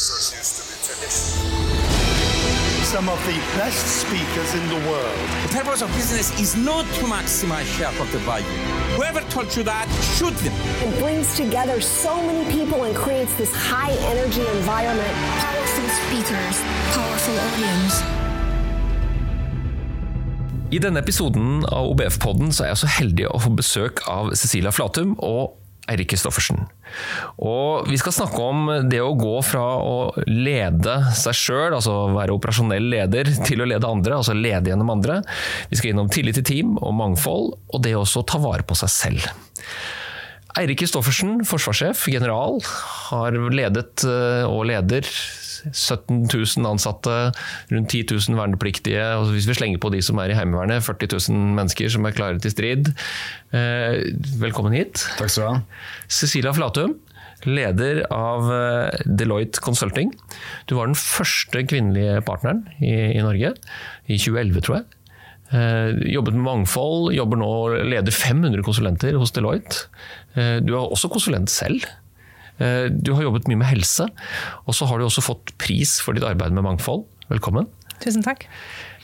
rehearsals used to be traditional. Some of the best speakers in the world. The purpose of business is not to maximize shareholder value. Whoever told you that, shoot them. It brings together so many people and creates this high energy environment. Powerful speakers, powerful audience. I denne episoden av OBF-podden så er jeg så heldig å få besøk av Cecilia Flatum og Eirik Kristoffersen. Og vi skal snakke om det å gå fra å lede seg sjøl, altså være operasjonell leder, til å lede andre, altså lede gjennom andre. Vi skal innom tillit til team og mangfold, og det også å ta vare på seg selv. Eirik Kristoffersen, forsvarssjef, general, har ledet eh, og leder 17 000 ansatte, rundt 10 000 vernepliktige. og Hvis vi slenger på de som er i Heimevernet, 40 000 mennesker som er klare til strid. Eh, velkommen hit. Takk skal du ha. Cecilia Flatum, leder av eh, Deloitte Consulting. Du var den første kvinnelige partneren i, i Norge, i 2011 tror jeg. Eh, jobbet med mangfold, jobber nå leder 500 konsulenter hos Deloitte. Du er også konsulent selv. Eh, du har jobbet mye med helse, og så har du også fått pris for ditt arbeid med mangfold. Velkommen. Tusen takk.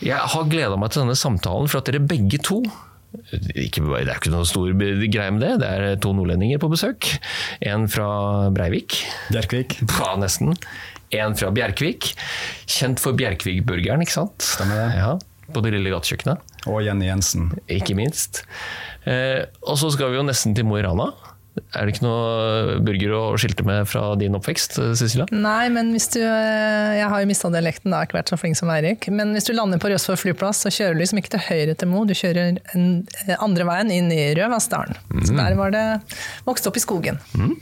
Jeg har gleda meg til denne samtalen for at dere begge to ikke, det er ikke noe stor greie med det. Det er to nordlendinger på besøk. En fra Breivik. Bjerkvik. Ja, nesten. En fra Bjerkvik. Kjent for Bjerkvik-burgeren, ikke sant? Stemmer det. Ja, på det lille gatekjøkkenet. Og Jenny Jensen. Ikke minst. Eh, og så skal vi jo nesten til Mo i Rana. Er det ikke noe burger å skilte med fra din oppvekst, Cecilia? Nei, men hvis du eh, Jeg har jo mista dialekten, da, ikke vært så flink som Eirik. Men hvis du lander på Røsvoll flyplass, så kjører du liksom ikke til høyre til Mo, du kjører en, eh, andre veien inn i Rødvassdalen. Mm. Så der var det vokst opp i skogen. Mm.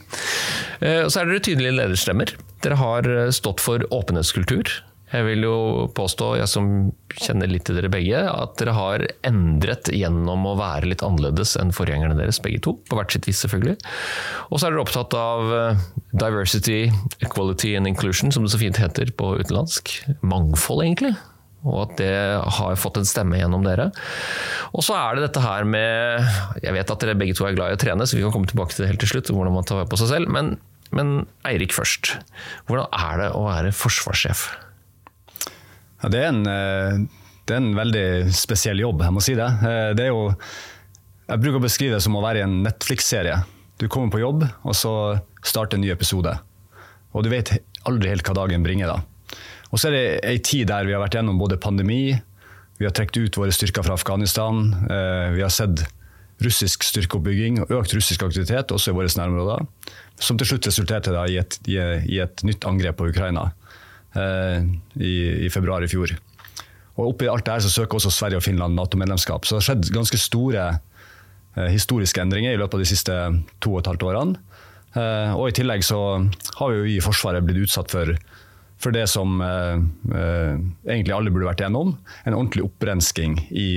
Så er dere tydelige lederstemmer. Dere har stått for åpenhetskultur. Jeg vil jo påstå, jeg som kjenner litt til dere begge, at dere har endret gjennom å være litt annerledes enn forgjengerne deres, begge to. På hvert sitt vis, selvfølgelig. Og så er dere opptatt av eh, diversity, equality and inclusion, som det så fint heter på utenlandsk. Mangfold, egentlig. Og at det har fått en stemme gjennom dere. Og så er det dette her med Jeg vet at dere begge to er glad i å trene, så vi kan komme tilbake til det helt til slutt, hvordan man tar vare på seg selv. Men, men Eirik først. Hvordan er det å være forsvarssjef? Ja, det, er en, eh, det er en veldig spesiell jobb, jeg må si det. Eh, det jo, jeg bruker å beskrive det som å være i en Netflix-serie. Du kommer på jobb, og så starter en ny episode. Og du vet aldri helt hva dagen bringer. da. Og så er det ei tid der vi har vært gjennom både pandemi, vi har trukket ut våre styrker fra Afghanistan, eh, vi har sett russisk styrkeoppbygging og økt russisk aktivitet også i våre nærområder, som til slutt resulterte i et, i et nytt angrep på Ukraina. Eh, i, i, februar i fjor. Og Oppi alt det her så søker også Sverige og Finland Nato-medlemskap. Så det har skjedd ganske store eh, historiske endringer i løpet av de siste to og et halvt årene. Eh, og I tillegg så har vi jo i Forsvaret blitt utsatt for, for det som eh, eh, egentlig alle burde vært igjennom. En ordentlig opprensking i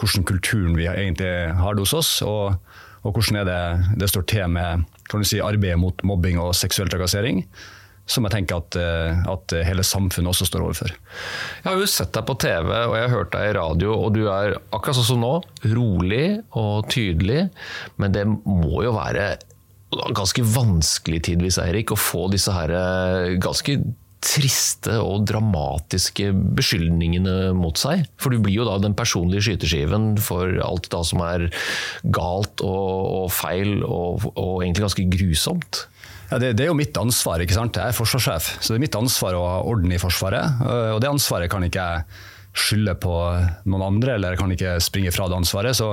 hvordan kulturen vi egentlig har det hos oss. og, og hvordan det, det, står til med si, arbeidet mot mobbing og seksuell trakassering som jeg tenker at, eh, at, hele samfunnet også står overfor. Jeg har jo sett deg på TV og jeg har hørt deg i radio, og du er akkurat sånn som nå, rolig og tydelig. Men det må jo være ganske vanskelig tidvis, Eirik, å få disse her eh, ganske triste og dramatiske beskyldningene mot seg. For du blir jo da den personlige skyteskiven for alt da som er galt og, og feil og, og egentlig ganske grusomt. Ja, det, det, er jo mitt ansvar. ikke sant? Jeg er forsvarssjef, så det er mitt ansvar å ha orden i Forsvaret. Og det ansvaret kan ikke jeg skylde på noen andre, eller jeg kan ikke springe fra det ansvaret. Så,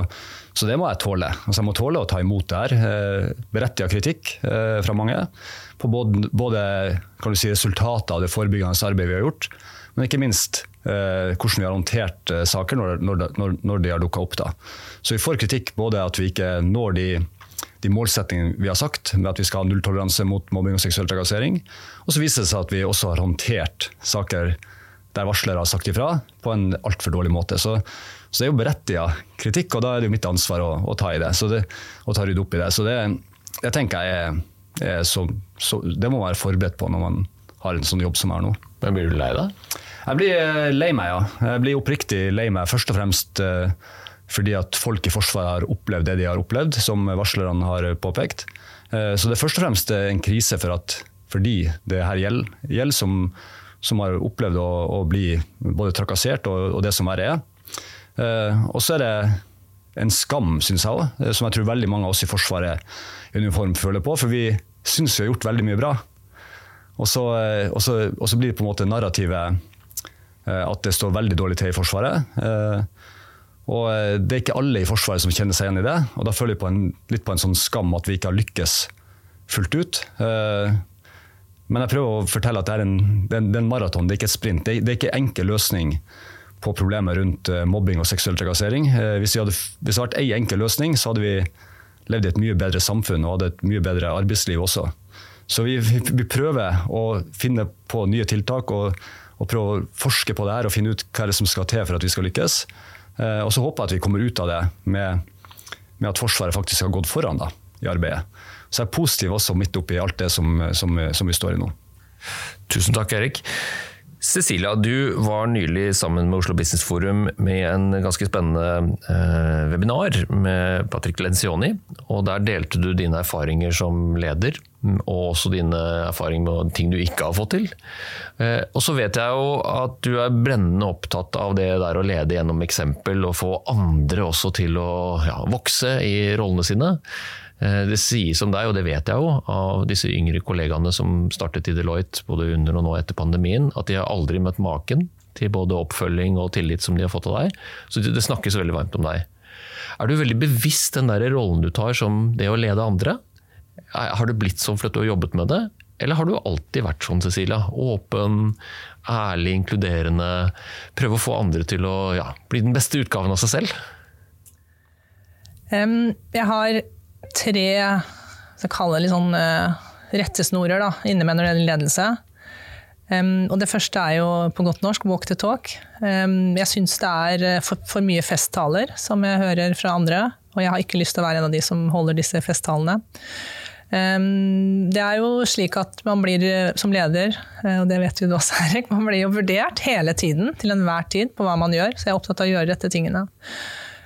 så det må jeg tåle. Altså, jeg må tåle å ta imot det her. Eh, Berettiga kritikk eh, fra mange. På både, både si, resultatet av det forebyggende arbeidet vi har gjort, men ikke minst eh, hvordan vi har håndtert eh, saker når, når, når, de har dukka opp. Da. Så vi får kritikk både at vi ikke når de de målsettingene vi har sagt, med at vi skal ha nulltoleranse mot mobbing og seksuell trakassering. Og så viser det seg at vi også har håndtert saker der varslere har sagt ifra, på en altfor dårlig måte. Så, så, det er jo berettiga kritikk, og da er det jo mitt ansvar å, å ta i det, det, og ta rydde opp i det. Så det, det tenker jeg er, er så, så, Det må man være forberedt på når man har en sånn jobb som jeg har nå. Men blir du lei deg? Jeg blir eh, lei meg, ja. Jeg blir oppriktig lei meg. Først og fremst uh, fordi at folk i Forsvaret har opplevd det de har opplevd, som varslerne har påpekt. Eh, så det er først og fremst en krise for at fordi det her gjelder, gjelder som, som har opplevd å, å bli både trakassert og, og det som verre er. Eh, og så er det en skam, syns jeg òg, som jeg tror veldig mange av oss i Forsvaret i uniform føler på. For vi syns vi har gjort veldig mye bra. Og så, og så, og så blir det på en måte narrativet eh, at det står veldig dårlig til i Forsvaret. Eh, og eh, det er ikke alle i Forsvaret som kjenner seg igjen i det. Og da føler vi på en, litt på en sånn skam at vi ikke har lykkes fullt ut. Men jeg prøver å fortelle at det er en, en maraton, det er ikke et sprint. Det er, det er ikke enkel løsning på problemet rundt mobbing og seksuell trakassering. Hvis, vi hadde, hvis det hadde vært en enkel løsning, så hadde vi levd i et mye bedre samfunn og hadde et mye bedre arbeidsliv også. Så vi, vi prøver å finne på nye tiltak og, og, prøve å forske på det her og finne ut hva som skal til for at vi skal lykkes. Eh, og så håper jeg at vi kommer ut av det med, med at Forsvaret faktisk har gått foran da, i arbeidet. Så jeg er positiv også midt oppi alt det som, som, som vi står i nå. Tusen takk, Erik. Cecilia, du var nylig sammen med Oslo Business Forum med en ganske spennende eh, webinar med Patrick Lencioni. og Der delte du dine erfaringer som leder, og også dine erfaringer med ting du ikke har fått til. Eh, og så vet jeg jo at du er brennende opptatt av det der å lede gjennom eksempel, og få andre også til å ja, vokse i rollene sine. Eh, det sies om deg, og det vet jeg jo, av disse yngre kollegaene som startet i Deloitte både under og nå etter pandemien, at de har aldri møtt maken til både oppfølging og tillit som de har fått av deg. Så det snakkes veldig varmt om deg. Er du veldig bevisst den der rollen du tar som det å lede andre? Har du blitt sånn fordi du har jobbet med det? Eller har du alltid vært sånn, Cecilia? Åpen, ærlig, inkluderende. Prøve å få andre til å ja, bli den beste utgaven av seg selv? Um, jeg har tre så kalle det litt sånn uh, rettesnorer da, inne med når det gjelder ledelse. Um, og det første er jo på godt norsk walk the talk. Um, jeg syns det er eh, for, for, mye festtaler, som jeg hører fra andre. Og jeg har ikke lyst til å være en av de som holder disse festtalene. Um, det er jo slik at man blir eh, som leder, og det vet du også, Erik, man blir jo vurdert hele tiden til enhver tid på hva man gjør. Så jeg er opptatt av å gjøre rette tingene.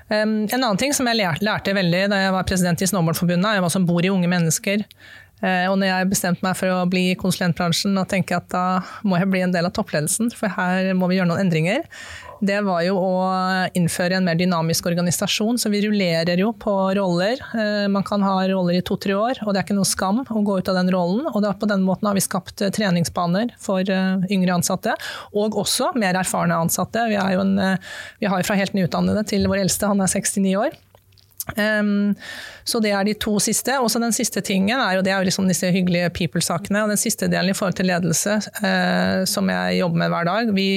En annen ting som jeg lærte veldig da jeg var president i Snowboardforbundet, er hva som bor i unge mennesker. Eh, og når jeg bestemte meg for å bli i konsulentbransjen og tenker at da må jeg bli en del av toppledelsen, for her må vi gjøre noen endringer, det var jo å innføre en mer dynamisk organisasjon. Så vi rullerer jo på roller. Eh, man kan ha roller i to-tre år, og det er ikke noe skam å gå ut av den rollen. Og på den måten har vi skapt eh, treningsbaner for eh, yngre ansatte, og også mer erfarne ansatte. Vi, jo en, vi har jo fra helt nyutdannede til vår eldste, han er 69 år. Um, så det er de to siste. Og så den siste tingen er jo, det er jo liksom disse hyggelige people-sakene. Og den siste delen i forhold til ledelse, uh, som jeg jobber med hver dag. Vi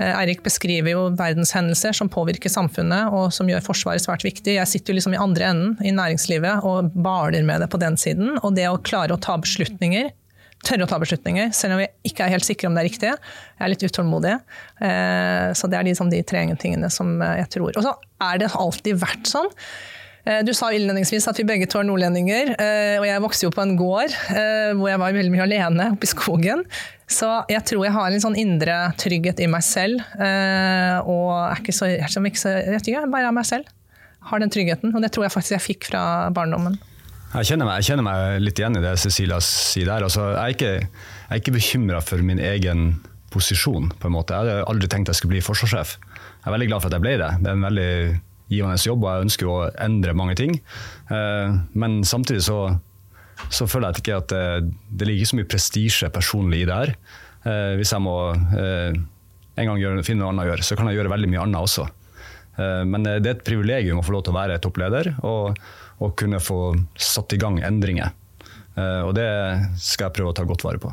Eirik beskriver jo verdenshendelser som påvirker samfunnet og som gjør Forsvaret svært viktig. Jeg sitter jo liksom i andre enden, i næringslivet, og baler med det på den siden. Og det å klare å ta beslutninger, tørre å ta beslutninger, selv om vi ikke er helt sikre om det er riktig. Jeg er litt utålmodig. Eh, så det er liksom de tre tingene som jeg tror. Og så er det alltid vært sånn Eh, du sa innledningsvis at vi begge to er nordlendinger, eh, og jeg vokste jo på en gård eh, hvor jeg var veldig mye alene oppe i skogen. Så jeg tror jeg har en sånn indre trygghet i meg selv, og er ikke så, jeg, ikke så, jeg, jeg bare er meg selv. Har den tryggheten, og det tror jeg faktisk jeg fikk fra barndommen. Jeg kjenner, meg, jeg kjenner meg, litt igjen i det Cecilia sier der. Altså, jeg er ikke, jeg ikke bekymra for min egen posisjon. på en måte. Jeg hadde aldri tenkt jeg skulle bli forsvarssjef. Jeg er veldig glad for at jeg ble det. Det er en veldig givende jobb, og jeg ønsker å endre mange ting. Eh, men samtidig så, så føler jeg ikke at det, det ligger så mye prestisje personlig i det her. Eh, hvis jeg må eh, en gang finne noe annet å gjøre, så kan jeg gjøre veldig mye annet også. Men det er et privilegium å få lov til å være toppleder og, og kunne få satt i gang endringer. Og det skal jeg prøve å ta godt vare på.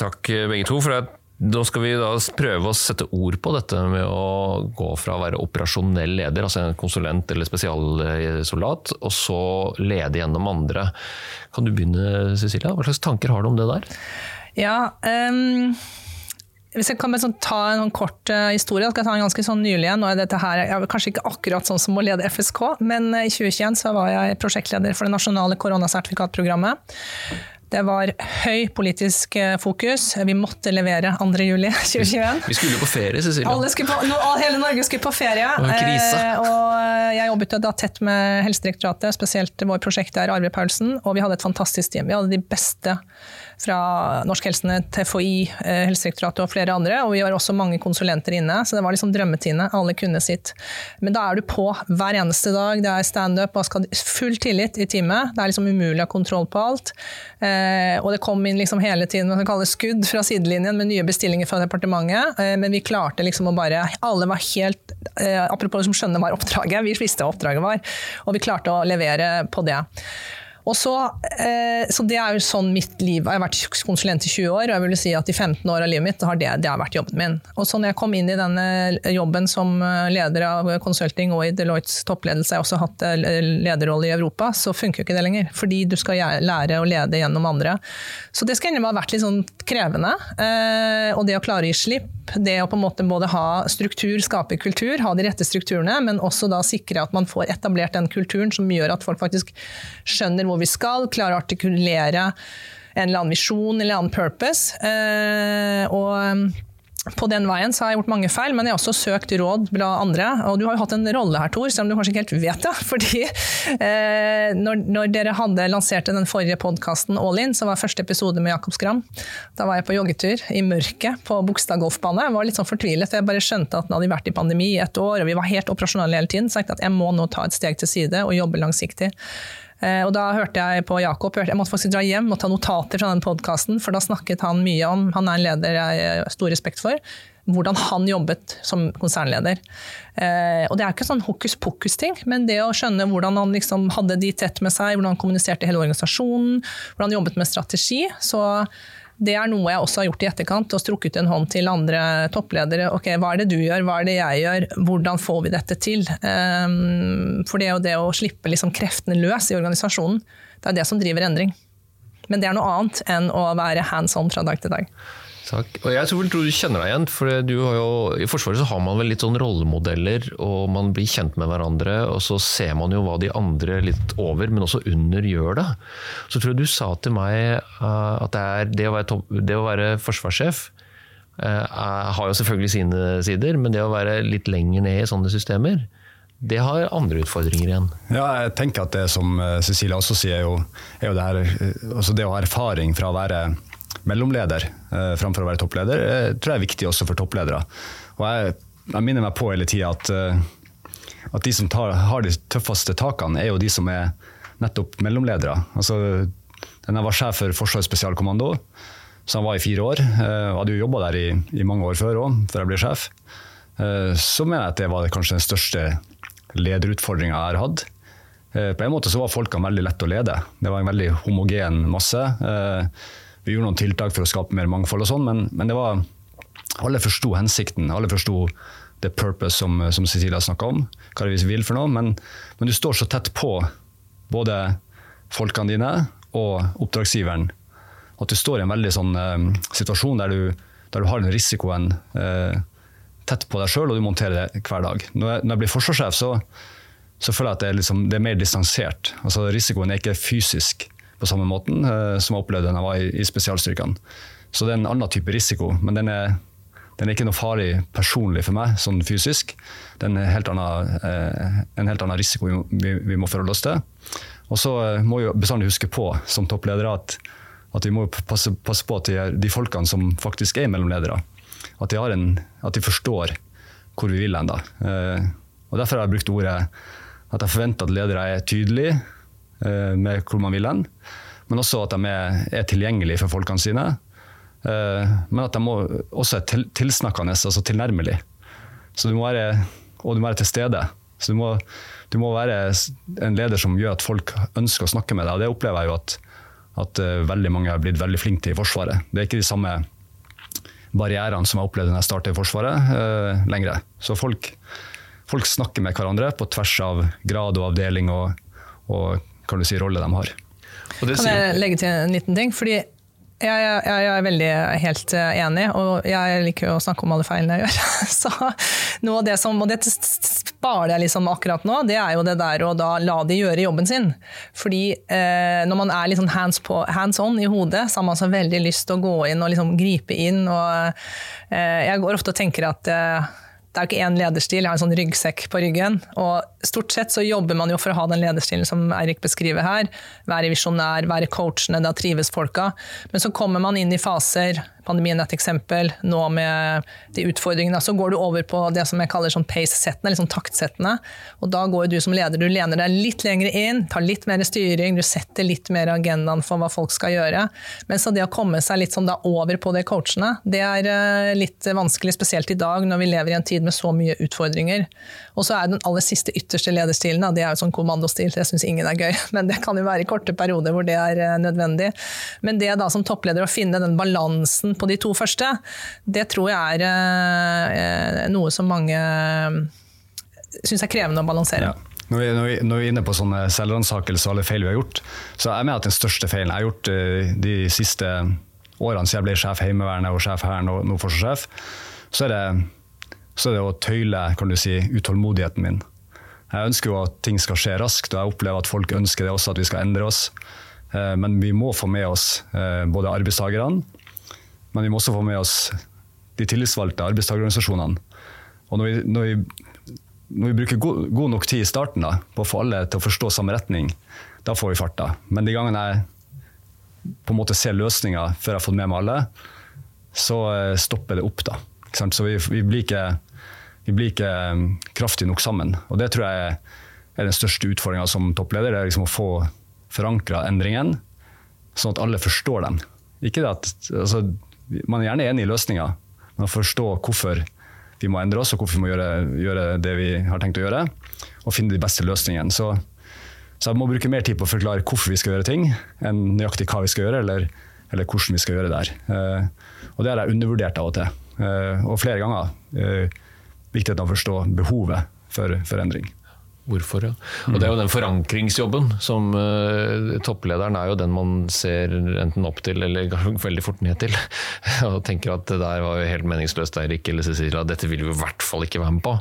Takk begge to for at da skal vi da prøve å sette ord på dette med å gå fra å være operasjonell leder, altså en konsulent eller spesialsoldat, og så lede gjennom andre. Kan du begynne, Cecilia? Hva slags tanker har du om det der? Ja, um, hvis jeg kan sånn ta en sånn kort uh, historie, skal jeg ta en ganske sånn nylig en. dette her, jeg, Kanskje ikke akkurat sånn som å lede FSK, men uh, i 2021 så var jeg prosjektleder for det nasjonale koronasertifikatprogrammet. Det var høy politisk eh, fokus. Vi måtte levere 2. juli 2021. Vi skulle på ferie, Cecilia. Alle på, no, hele Norge skulle på ferie. Eh, og jeg jobbet da tett med Helsedirektoratet, spesielt vår prosjektleder Arve Paulsen. Og vi hadde et fantastisk team. Vi hadde de beste fra Norsk Helsenett, TFI, eh, Helsedirektoratet og flere andre. Og vi var også mange konsulenter inne, så det var liksom drømmetine. Alle kunne sitt. Men da er du på hver eneste dag. Det er standup full tillit i teamet. Det er liksom umulig å ha kontroll på alt. Eh, og det kom inn liksom hele tiden man kaller skudd fra sidelinjen med nye bestillinger fra departementet. Eh, men vi klarte liksom å bare Alle var helt Apropos som skjønne hva oppdraget, vi visste hva oppdraget var. Og vi klarte å levere på det. Så, eh, så Det er jo sånn mitt liv Jeg har vært konsulent i 20 år, og jeg vil si at i 15 år av livet mitt har det, det har vært jobben min. Og så når jeg kom inn i denne jobben som eh, leder av consulting og i Deloittes toppledelse, jeg har også hatt eh, lederrolle i Europa, så funker jo ikke det lenger. Fordi du skal lære å lede gjennom andre. Så det skal innimellom ha vært litt sånn krevende. Og det å klare å gi slipp, det å på en måte både ha struktur, skape kultur, ha de rette strukturene, men også da sikre at man får etablert den kulturen som gjør at folk faktisk skjønner hvor vi skal, klare å artikulere en eller annen visjon eller en annen purpose. Eh, og på den veien så har jeg gjort mange feil, men jeg har også søkt råd fra andre. Og du har jo hatt en rolle her, Tor, selv om du kanskje ikke helt vet det. Fordi eh, når, når dere hadde lansert den forrige podkasten All In, så var første episode med Jakob Skram. Da var jeg på joggetur i mørket på Bogstad golfbane. Jeg var litt sånn fortvilet, for jeg bare skjønte at den hadde vært i pandemi i et år, og vi var helt operasjonelle hele tiden. Så jeg tenkte at jeg må nå ta et steg til side og jobbe langsiktig. Eh, Og da hørte jeg på Jakob, jeg måtte faktisk dra hjem og ta notater fra den podkasten, for da snakket han mye om, han er en leder jeg har stor respekt for, hvordan han jobbet som konsernleder. Eh, og det er ikke sånn hokus pokus-ting, men det å skjønne hvordan han liksom hadde de tett med seg, hvordan han kommuniserte hele organisasjonen, hvordan han jobbet med strategi. Så det er noe jeg også har gjort i etterkant, og strukket en hånd til andre toppledere. Ok, hva er det du gjør, hva er det jeg gjør, hvordan får vi dette til? Um, for det er jo det å slippe liksom kreftene løs i organisasjonen, det er det som driver endring. Men det er noe annet enn å være hands on fra dag til dag. Takk. Og jeg tror du kjenner deg igjen, for jo, i Forsvaret så har man vel litt sånn rollemodeller, og man blir kjent med hverandre, og så ser man jo hva de andre litt over, men også under gjør da. Så tror jeg du sa til meg eh, at det, er det, å være topp, det å være forsvarssjef eh, har jo selvfølgelig sine sider, men det å være litt lenger ned i sånne systemer, det har andre utfordringer igjen. Ja, jeg tenker at det som Cecilie Cecilia også sier, er jo, er jo det her eh, altså det å ha erfaring fra å være mellomleder eh, framfor å være toppleder, eh, tror jeg er viktig også for toppledere. Og jeg, jeg minner meg på hele tida at, eh, at de som tar, har de tøffeste takene, er jo de som er nettopp mellomledere. Altså, jeg var sjef for Forsvarets spesialkommando, så han var i fire år. eh, hadde jo jobba der i, i mange år før òg, før jeg ble sjef. Så mener jeg at det var kanskje den største lederutfordringa jeg har hatt. På en måte så var folkene veldig lett å lede. Det var en veldig homogen masse. Vi gjorde noen tiltak for å skape mer mangfold, og sånn, men, men det var, alle forsto hensikten. Alle forsto the purpose som, som Cecilia snakka om. Hva det vi vil for noe. Men, men du står så tett på både folkene dine og oppdragsgiveren at du står i en veldig sånn eh, situasjon der du, der du har den risikoen eh, tett på deg sjøl, og du monterer det hver dag. Når jeg, når jeg blir forsvarssjef, så, så føler jeg at det er, liksom, det er mer distansert. Altså, risikoen er ikke fysisk på samme måten eh, som jeg opplevde da jeg var i, spesialstyrkene. Så det er en annen type risiko, men den er, den er ikke noe farlig personlig for meg, sånn fysisk. Det er en helt annen, eh, en helt annen risiko vi, vi, vi må forholde oss til. Og så eh, må vi bestandig huske på som toppledere at, at vi må passe, passe på at de, de folkene som faktisk er mellomledere, at de, en, at de forstår hvor vi vil hen. da. Eh, Derfor har jeg brukt ordet at jeg forventer at ledere er tydelige eh, med hvor man vil hen, men også at de er, er tilgjengelige for folkene sine. Eh, men at de må, også er til, tilsnakkende, altså tilnærmelig. Så du må være, og du må være til stede. Så du må, du må være en leder som gjør at folk ønsker å snakke med deg. og Det opplever jeg jo at, at eh, veldig mange har blitt veldig flinke til i Forsvaret. Det er ikke de samme barrierene som jeg opplevde da jeg startet i Forsvaret, uh, lenger. Så folk, folk snakker med hverandre på tvers av grad og avdeling og, og kan du si, rolle de har. Og det Kan jeg legge til en liten ting? Fordi jeg, jeg, jeg er veldig helt eh, enig, og jeg liker å snakke om alle feilene jeg gjør. Så noe av det som, og det sparer jeg liksom akkurat nå, det er jo det der å da la de gjøre jobben sin. Fordi eh, når man er sånn hands, på, hands on i hodet, så har man så veldig lyst til å gå inn og liksom gripe inn. Og, eh, jeg går ofte og tenker at eh, det er ikke én lederstil, jeg har en sånn ryggsekk på ryggen. Og stort sett så jobber man jo for å ha den lederstilen som Eirik beskriver her. Være visjonær, være coachende, da trives folka. Men så kommer man inn i faser pandemien er et eksempel. Nå med de utfordringene. Så går du over på det som jeg kaller sånn pace-settene, liksom taktsettene. Og da går du som leder, du lener deg litt lenger inn, tar litt mer styring, du setter litt mer agendaen for hva folk skal gjøre. Men så det å komme seg litt sånn da over på det coachene, det er eh, litt vanskelig, spesielt i dag når vi lever i en tid med så mye utfordringer. Og så er den aller siste ytterste lederstilen, det er jo sånn kommandostil, det syns ingen er gøy. Men det kan jo være i korte perioder hvor det er eh, nødvendig. Men det da som toppleder å finne den balansen på de to første, det tror jeg er eh, noe som mange eh, syns er krevende å balansere. Ja. Når vi, når, vi, når vi, er inne på sånne selvransakelser og alle feil vi har gjort, så er jeg med at den største feilen jeg har gjort eh, de siste årene siden jeg ble sjef Heimevernet og sjef Hæren og nå forsvarssjef, så er, så er det å tøyle kan du si, utålmodigheten min. Jeg ønsker jo at ting skal skje raskt, og jeg opplever at folk ønsker det også, at vi skal endre oss. Men vi må få med oss både arbeidstakerne men vi må også få med oss de tillitsvalgte arbeidstakerorganisasjonene. Og når vi, når vi, når vi bruker god, god, nok tid i starten da, på å få alle til å forstå samme retning, da får vi fart. da. Men de gangene jeg på en måte ser løsninga før jeg har fått med meg alle, så eh, stopper det opp. da. Så vi, vi, blir ikke, vi blir ikke kraftig nok sammen. Og det tror jeg er den største utfordringa som toppleder. det er liksom Å få forankra endringen, sånn at alle forstår den. Ikke det at, altså, man er gjerne enig i løsninga, men å forstå hvorfor vi må endre oss, og hvorfor vi må gjøre, gjøre, det vi har tenkt å gjøre, og finne de beste løsningene. Så, så, jeg må bruke mer tid på å forklare hvorfor vi skal gjøre ting, enn nøyaktig hva vi skal gjøre, eller, eller hvordan vi skal gjøre det der. Uh, og det har jeg undervurdert av og til, uh, og flere ganger. Uh, viktigheten av å forstå behovet for, for endring. Hvorfor, ja. Og Det er jo den forankringsjobben som uh, topplederen er jo den man ser enten opp til eller veldig fort ned til. og tenker at det der var jo helt meningsløst, Eirik eller Cecilia, dette vil vi i hvert fall ikke være med på.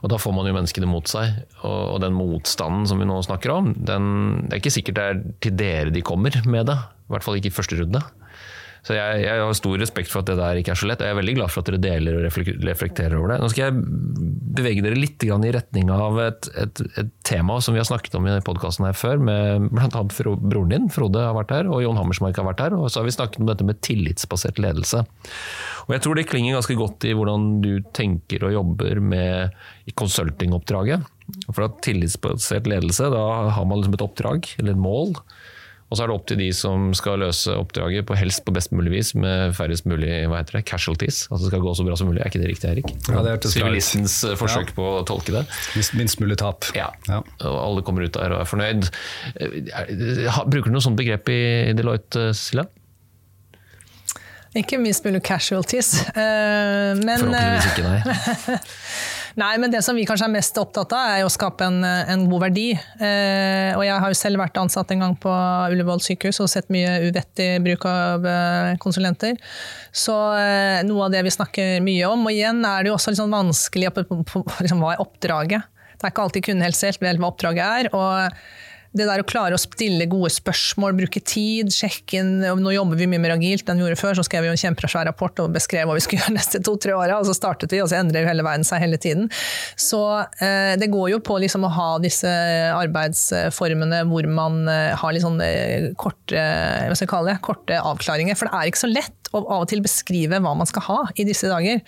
Og Da får man jo menneskene mot seg. Og, den motstanden som vi nå snakker om, den, det er ikke sikkert det er til dere de kommer med det. I hvert fall ikke i første runde. Så jeg, jeg, har stor respekt for at det der ikke er så lett, og jeg er veldig glad for at dere deler og reflekterer over det. Nå skal jeg bevege dere litt i retning av et, et, et, tema som vi har snakket om i podkasten her før, med bl.a. broren din, Frode har vært her, og Jon Hammersmark har vært her. Og så har vi snakket om dette med tillitsbasert ledelse. Og jeg tror det klinger ganske godt i hvordan du tenker og jobber med konsultingoppdraget. For at tillitsbasert ledelse, da har man liksom et oppdrag, eller et mål. Og så er det opp til de som skal løse oppdraget på helst på best mulig vis med færrest mulig hva heter det, casualties. Altså det skal gå så bra som mulig. Er ikke det riktig, Erik? Ja, det er Sivilistens eh, forsøk ja. på å tolke det. Minst, minst mulig tap. Ja. ja. Og alle kommer ut der og er fornøyd. Eh, bruker du noe sånt begrep i Deloitte, Silja? Ikke minst mulig casualties, men Forhåpentligvis ikke, nei. Nei, men det som vi kanskje er mest opptatt av, er å skape en, en god verdi. Eh, og jeg har jo selv vært ansatt en gang på Ullevål sykehus og sett mye uvettig bruk av eh, konsulenter. Så eh, noe av det vi snakker mye om. Og igjen er det jo også litt sånn vanskelig på, på, på liksom, hva er oppdraget. Det er ikke alltid kundehelse helt vel hva oppdraget er. og det der å klare å stille gode spørsmål, bruke tid, sjekke inn Nå jobber vi mye mer agilt enn vi gjorde før, så skrev vi en kjempesvær rapport og beskrev hva vi skulle gjøre neste to-tre åra, og så startet vi, og så endrer jo hele verden seg hele tiden. Så eh, det går jo på liksom å ha disse arbeidsformene hvor man eh, har litt sånn korte, hva skal jeg kalle det, korte avklaringer. For det er ikke så lett å av og til beskrive hva man skal ha i disse dager.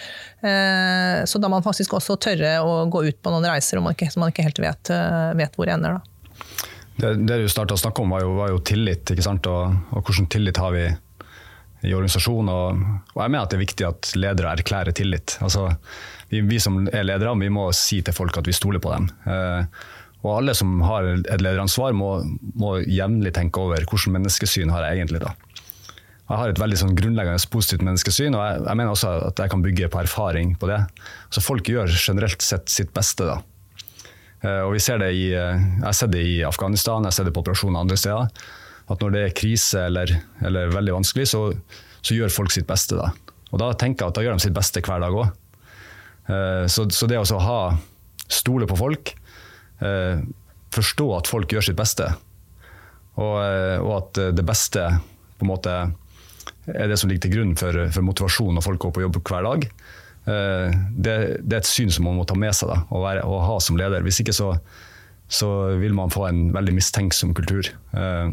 Eh, så da man faktisk også tørre å gå ut på noen reiser man ikke, man ikke helt vet, eh, vet hvor ender. da. Det, du starta å snakke om, var jo, var jo tillit. Og, og hvordan tillit har vi i organisasjonen. Og, og, jeg mener at det er viktig at ledere erklærer tillit. Altså, vi, vi, som er ledere, vi må si til folk at vi stoler på dem. Eh, og alle som har et lederansvar, må, må jevnlig tenke over hvilket menneskesyn har jeg egentlig. da. Jeg har et veldig sånn grunnleggende positivt menneskesyn, og jeg, jeg, mener også at jeg kan bygge på erfaring på det. Så Folk gjør generelt sett sitt beste. da. Eh, og vi ser det i, eh, Jeg ser det i Afghanistan, jeg ser det på operasjoner andre steder. At når det er krise eller, eller veldig vanskelig, så, så, gjør folk sitt beste. Da. Og da tenker jeg at da gjør de sitt beste hver dag òg. Eh, så, så, det å ha stole på folk. Forstå at folk gjør sitt beste. Og, og at det beste på en måte er det som ligger til grunn for, for motivasjon når folk går på jobb hver dag. Eh, det, det, er et syn som man må ta med seg da, og, være, og ha som leder. Hvis ikke så, så, vil man få en veldig mistenksom kultur. Eh,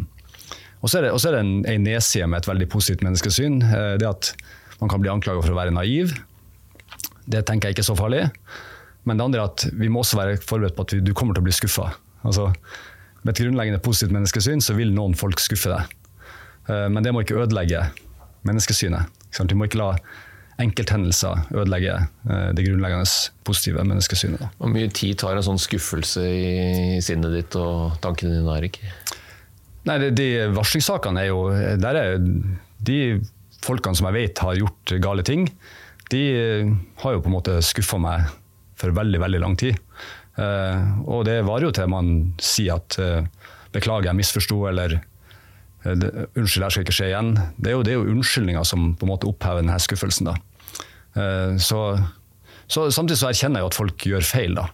og så er det, er det en, en nedside med et veldig positivt menneskesyn. Eh, det at man kan bli anklaget for å være naiv. Det tenker jeg ikke er så farlig. Men det andre er at vi må også være forberedt på at du kommer til å bli skuffa. Altså, med et grunnleggende positivt menneskesyn så vil noen folk skuffe deg. Men det må ikke ødelegge menneskesynet. Du må ikke la enkelthendelser ødelegger det grunnleggende positive menneskesynet. Hvor mye tid tar en sånn skuffelse i sinnet ditt og tankene dine, Erik? Nei, de, de varslingssakene er jo der er De folkene som jeg vet har gjort gale ting, de har jo på en måte skuffa meg for veldig, veldig lang tid. Uh, og det varer jo til man sier at 'beklager, jeg misforsto', eller 'unnskyld, det skal ikke skje igjen'. Det er jo, det er jo unnskyldninger som på en måte opphever denne skuffelsen. da. Så, så, samtidig så erkjenner jeg jo at folk gjør feil, da.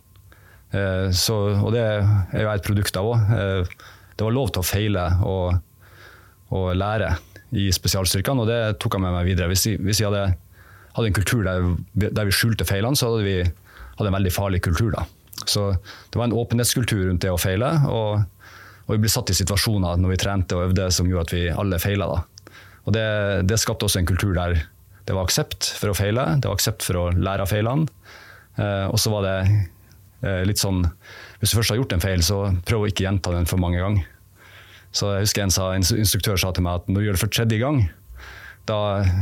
Så, og det er jo et produkt av òg det var lov til å feile og, og lære i spesialstyrkene, og det tok jeg med meg videre. Hvis, hvis vi hadde, hadde, en kultur der, der, vi skjulte feilene, så hadde vi hadde en veldig farlig kultur. da. Så det var en åpenhetskultur rundt det å feile, og, og vi ble satt i situasjoner når vi trente og øvde som gjorde at vi alle feila. Og det, det, skapte også en kultur der det var aksept for å feile, det var aksept for å lære av feilene. Eh, og så var det eh, litt sånn hvis du først har gjort en feil, så prøv å ikke gjenta den for mange ganger. Så jeg husker en, sa, instruktør sa til meg at når du gjør det for tredje gang, da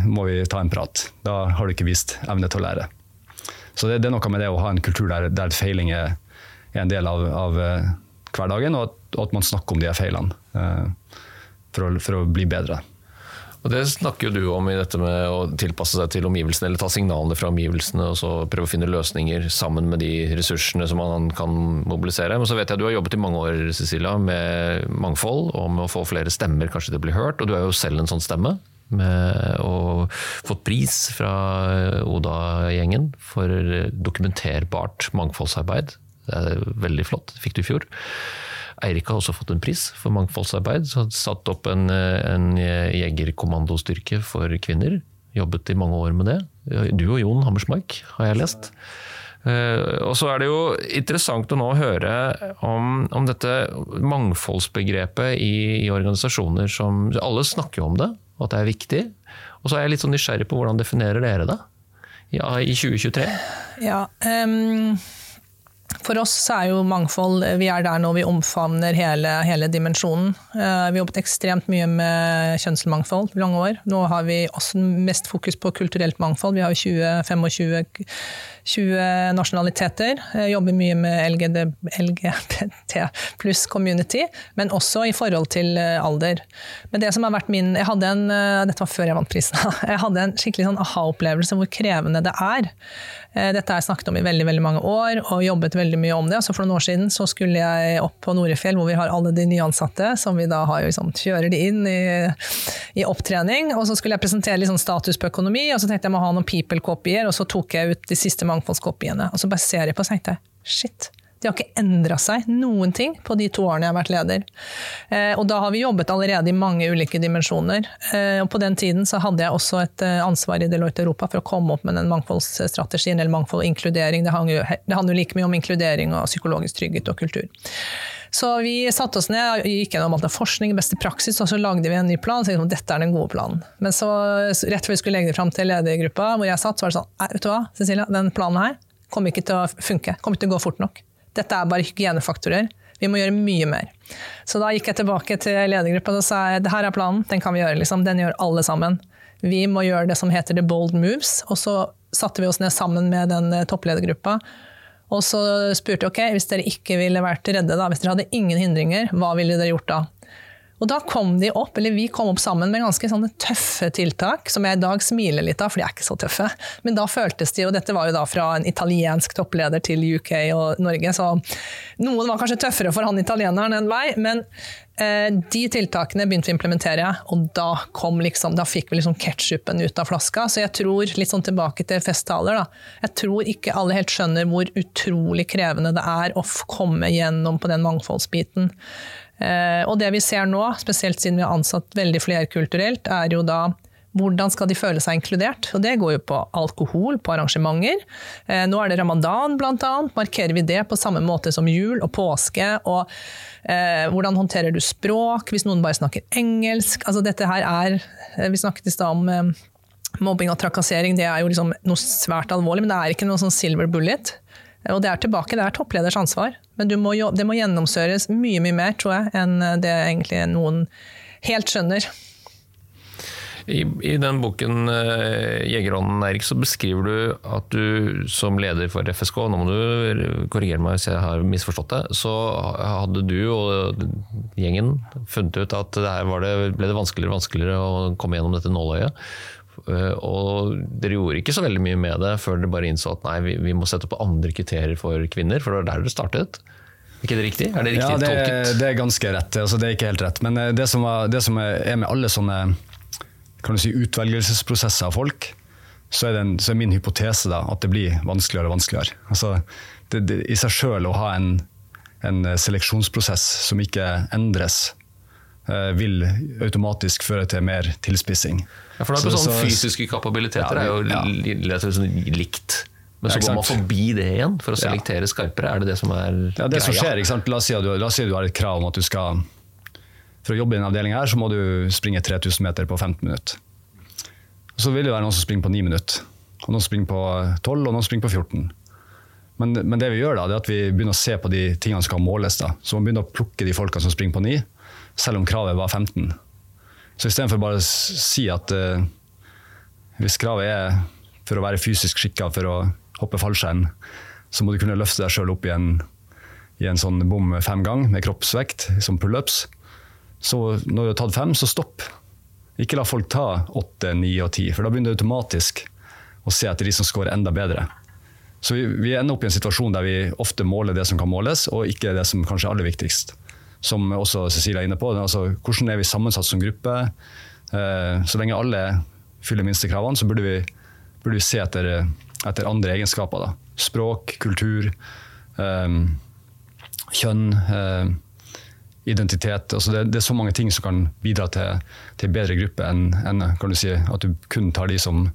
må vi ta en prat. Da har du ikke vist evne til å lære. Så det, det er noe med det å ha en kultur der, der feiling er, en del av, av uh, hverdagen, og at, og at, man snakker om de feilene uh, for, å, for å bli bedre. Og Det snakker jo du om i dette med å tilpasse seg til omgivelsene, eller ta signalene fra omgivelsene og så prøve å finne løsninger sammen med de ressursene som man kan mobilisere. Men så vet jeg du har jobbet i mange år Cecilia, med mangfold og med å få flere stemmer kanskje til å bli hørt. Og du er jo selv en sånn stemme. Med og fått pris fra Oda-gjengen for dokumenterbart mangfoldsarbeid. Det er veldig flott. Det fikk du i fjor. Eirik har også fått en pris for mangfoldsarbeid. Så satt opp en, en jegerkommandostyrke for kvinner. Jobbet i mange år med det. Du og Jon Hammersmark har jeg lest. Uh, og så er det jo interessant å nå høre om, om dette mangfoldsbegrepet i, i, organisasjoner som Alle snakker jo om det, og at det er viktig. Og så er jeg litt sånn nysgjerrig på hvordan definerer dere det ja, i 2023? Ja, um for oss er jo mangfold Vi er der nå vi omfavner hele, hele dimensjonen. Eh, vi jobbet ekstremt mye med kjønnsmangfold i lange år. Nå har vi også mest fokus på kulturelt mangfold. Vi har jo 20-25 20 nasjonaliteter. Jeg jobber mye med LGD, LGBT pluss community, men også i forhold til eh, alder. Men det som har vært min, jeg hadde en, eh, Dette var før jeg vant prisen. Jeg hadde en skikkelig sånn aha-opplevelse hvor krevende det er. Eh, dette har jeg snakket om i veldig veldig mange år og jobbet veldig mye om det. Så For noen år siden så skulle jeg opp på Norefjell hvor vi har alle de nyansatte, som vi da har, liksom, kjører de inn i, i, opptrening. Og så skulle jeg presentere liksom status på økonomi, og så tenkte jeg må ha noen people-kopier, og så tok jeg ut de siste mangfoldskopiene. Og så bare ser jeg på og tenkte shit. De har ikke endra seg noen ting på de to årene jeg har vært leder. Eh, og da har vi jobbet allerede i mange ulike dimensjoner. Eh, og på den tiden så hadde jeg også et eh, ansvar i Deloitte Europa for å komme opp med den mangfoldsstrategien, eller mangfold og inkludering. Det handler, jo, like mye om inkludering og psykologisk trygghet og kultur. Så vi satte oss ned, gikk gjennom alt av forskning, beste praksis, og så lagde vi en ny plan. Så dette er den gode planen. Men så, rett før vi skulle legge det fram til ledergruppa, hvor jeg satt, så var det sånn Vet du hva, Cecilia, den planen her kommer ikke til å funke. Kommer ikke til å gå fort nok. Dette er bare hygienefaktorer. Vi må gjøre mye mer. Så da gikk jeg tilbake til ledergruppa og sa det her er planen, den kan vi gjøre. Liksom. Den gjør alle sammen. Vi må gjøre det som heter the bold moves. Og så satte vi oss ned sammen med den eh, toppledergruppa. Og så spurte jeg ok, hvis dere ikke ville vært redde, da, hvis dere hadde ingen hindringer, hva ville dere gjort da? Og da kom de opp, eller vi kom opp sammen med ganske sånne tøffe tiltak, som jeg i dag smiler litt av, for de er ikke så tøffe. Men da føltes de, og dette var jo da fra en italiensk toppleder til UK og Norge, så noen var kanskje tøffere for han italieneren enn meg, men eh, de tiltakene begynte vi å implementere, og da, liksom, da fikk vi liksom ketsjupen ut av flaska. Så jeg tror, litt sånn tilbake til festtaler, da. Jeg tror ikke alle helt skjønner hvor utrolig krevende det er å komme gjennom på den mangfoldsbiten. Eh, og det vi ser nå, spesielt siden vi har ansatt veldig flerkulturelt, er jo da hvordan skal de føle seg inkludert? Og Det går jo på alkohol, på arrangementer. Eh, nå er det ramadan, bl.a. Markerer vi det på samme måte som jul og påske? og eh, Hvordan håndterer du språk hvis noen bare snakker engelsk? Altså dette her er, eh, Vi snakket i stad om eh, mobbing og trakassering. Det er jo liksom noe svært alvorlig, men det er ikke noe sånn silver bullet. Og det er tilbake, det er toppleders ansvar. Men må, det må gjennomsøres mye mye mer, tror jeg, enn det egentlig noen helt skjønner. I, I, den boken uh, 'Jegerånden', Erik, så beskriver du at du som leder for FSK, nå må du korrigere meg hvis jeg har misforstått det, så hadde du og gjengen funnet ut at det det, ble det vanskeligere og vanskeligere å komme gjennom dette nåløyet. Uh, og dere gjorde ikke så veldig mye med det før dere bare innså at nei, vi, vi må sette opp andre kriterier for kvinner, for det var der dere startet. Er ikke det riktig? Er det riktig ja, det, tolket? Det er ganske rett. Altså, det er ikke helt rett. Men eh, det som, var, det som er med alle sånne kan du si, utvelgelsesprosesser av folk, så er, en, så er, min hypotese da, at det blir vanskeligere og vanskeligere. Altså, det, det, I seg sjøl å ha en, en, seleksjonsprosess som ikke endres, eh, vil automatisk føre til mer tilspissing. Ja, for det er så, sånn Fysiske kapabiliteter ja, er jo ja. sånn likt. Men så går man forbi det igjen for å selektere skarpere? Er det det som er ja, det greia? Som skjer, La oss si at du, si at du har et krav om at du skal for å jobbe i denne avdelinga her, så må du springe 3000 meter på 15 minutter. Så vil det være noen som springer på 9 minutter, og noen springer på 12 og noen springer på 14. Men, men, det vi gjør da, det er at vi begynner å se på de tingene som skal måles. da. Så man begynner å plukke de folkene som springer på 9, selv om kravet var 15. Så istedenfor bare å si at uh, hvis kravet er for å være fysisk skikka for å hoppe fallskjerm, så må du kunne løfte deg sjøl opp i en, i en sånn bom fem ganger med kroppsvekt, som pullups. Så når du har tatt fem, så stopp. Ikke la folk ta åtte, ni og ti, for da begynner du automatisk å se etter de som scorer enda bedre. Så vi, vi, ender opp i en situasjon der vi ofte måler det som kan måles, og ikke det som kanskje er aller viktigst. Som også Cecilia er inne på. Altså, hvordan er vi sammensatt som gruppe? Eh, så lenge alle fyller minstekravene, så burde vi, burde vi se etter, etter, andre egenskaper. Da. Språk, kultur, eh, kjønn. Eh, identitet. Altså det, det, er så mange ting som kan bidra til, til bedre gruppe enn, enn kan du si, at du kun tar de som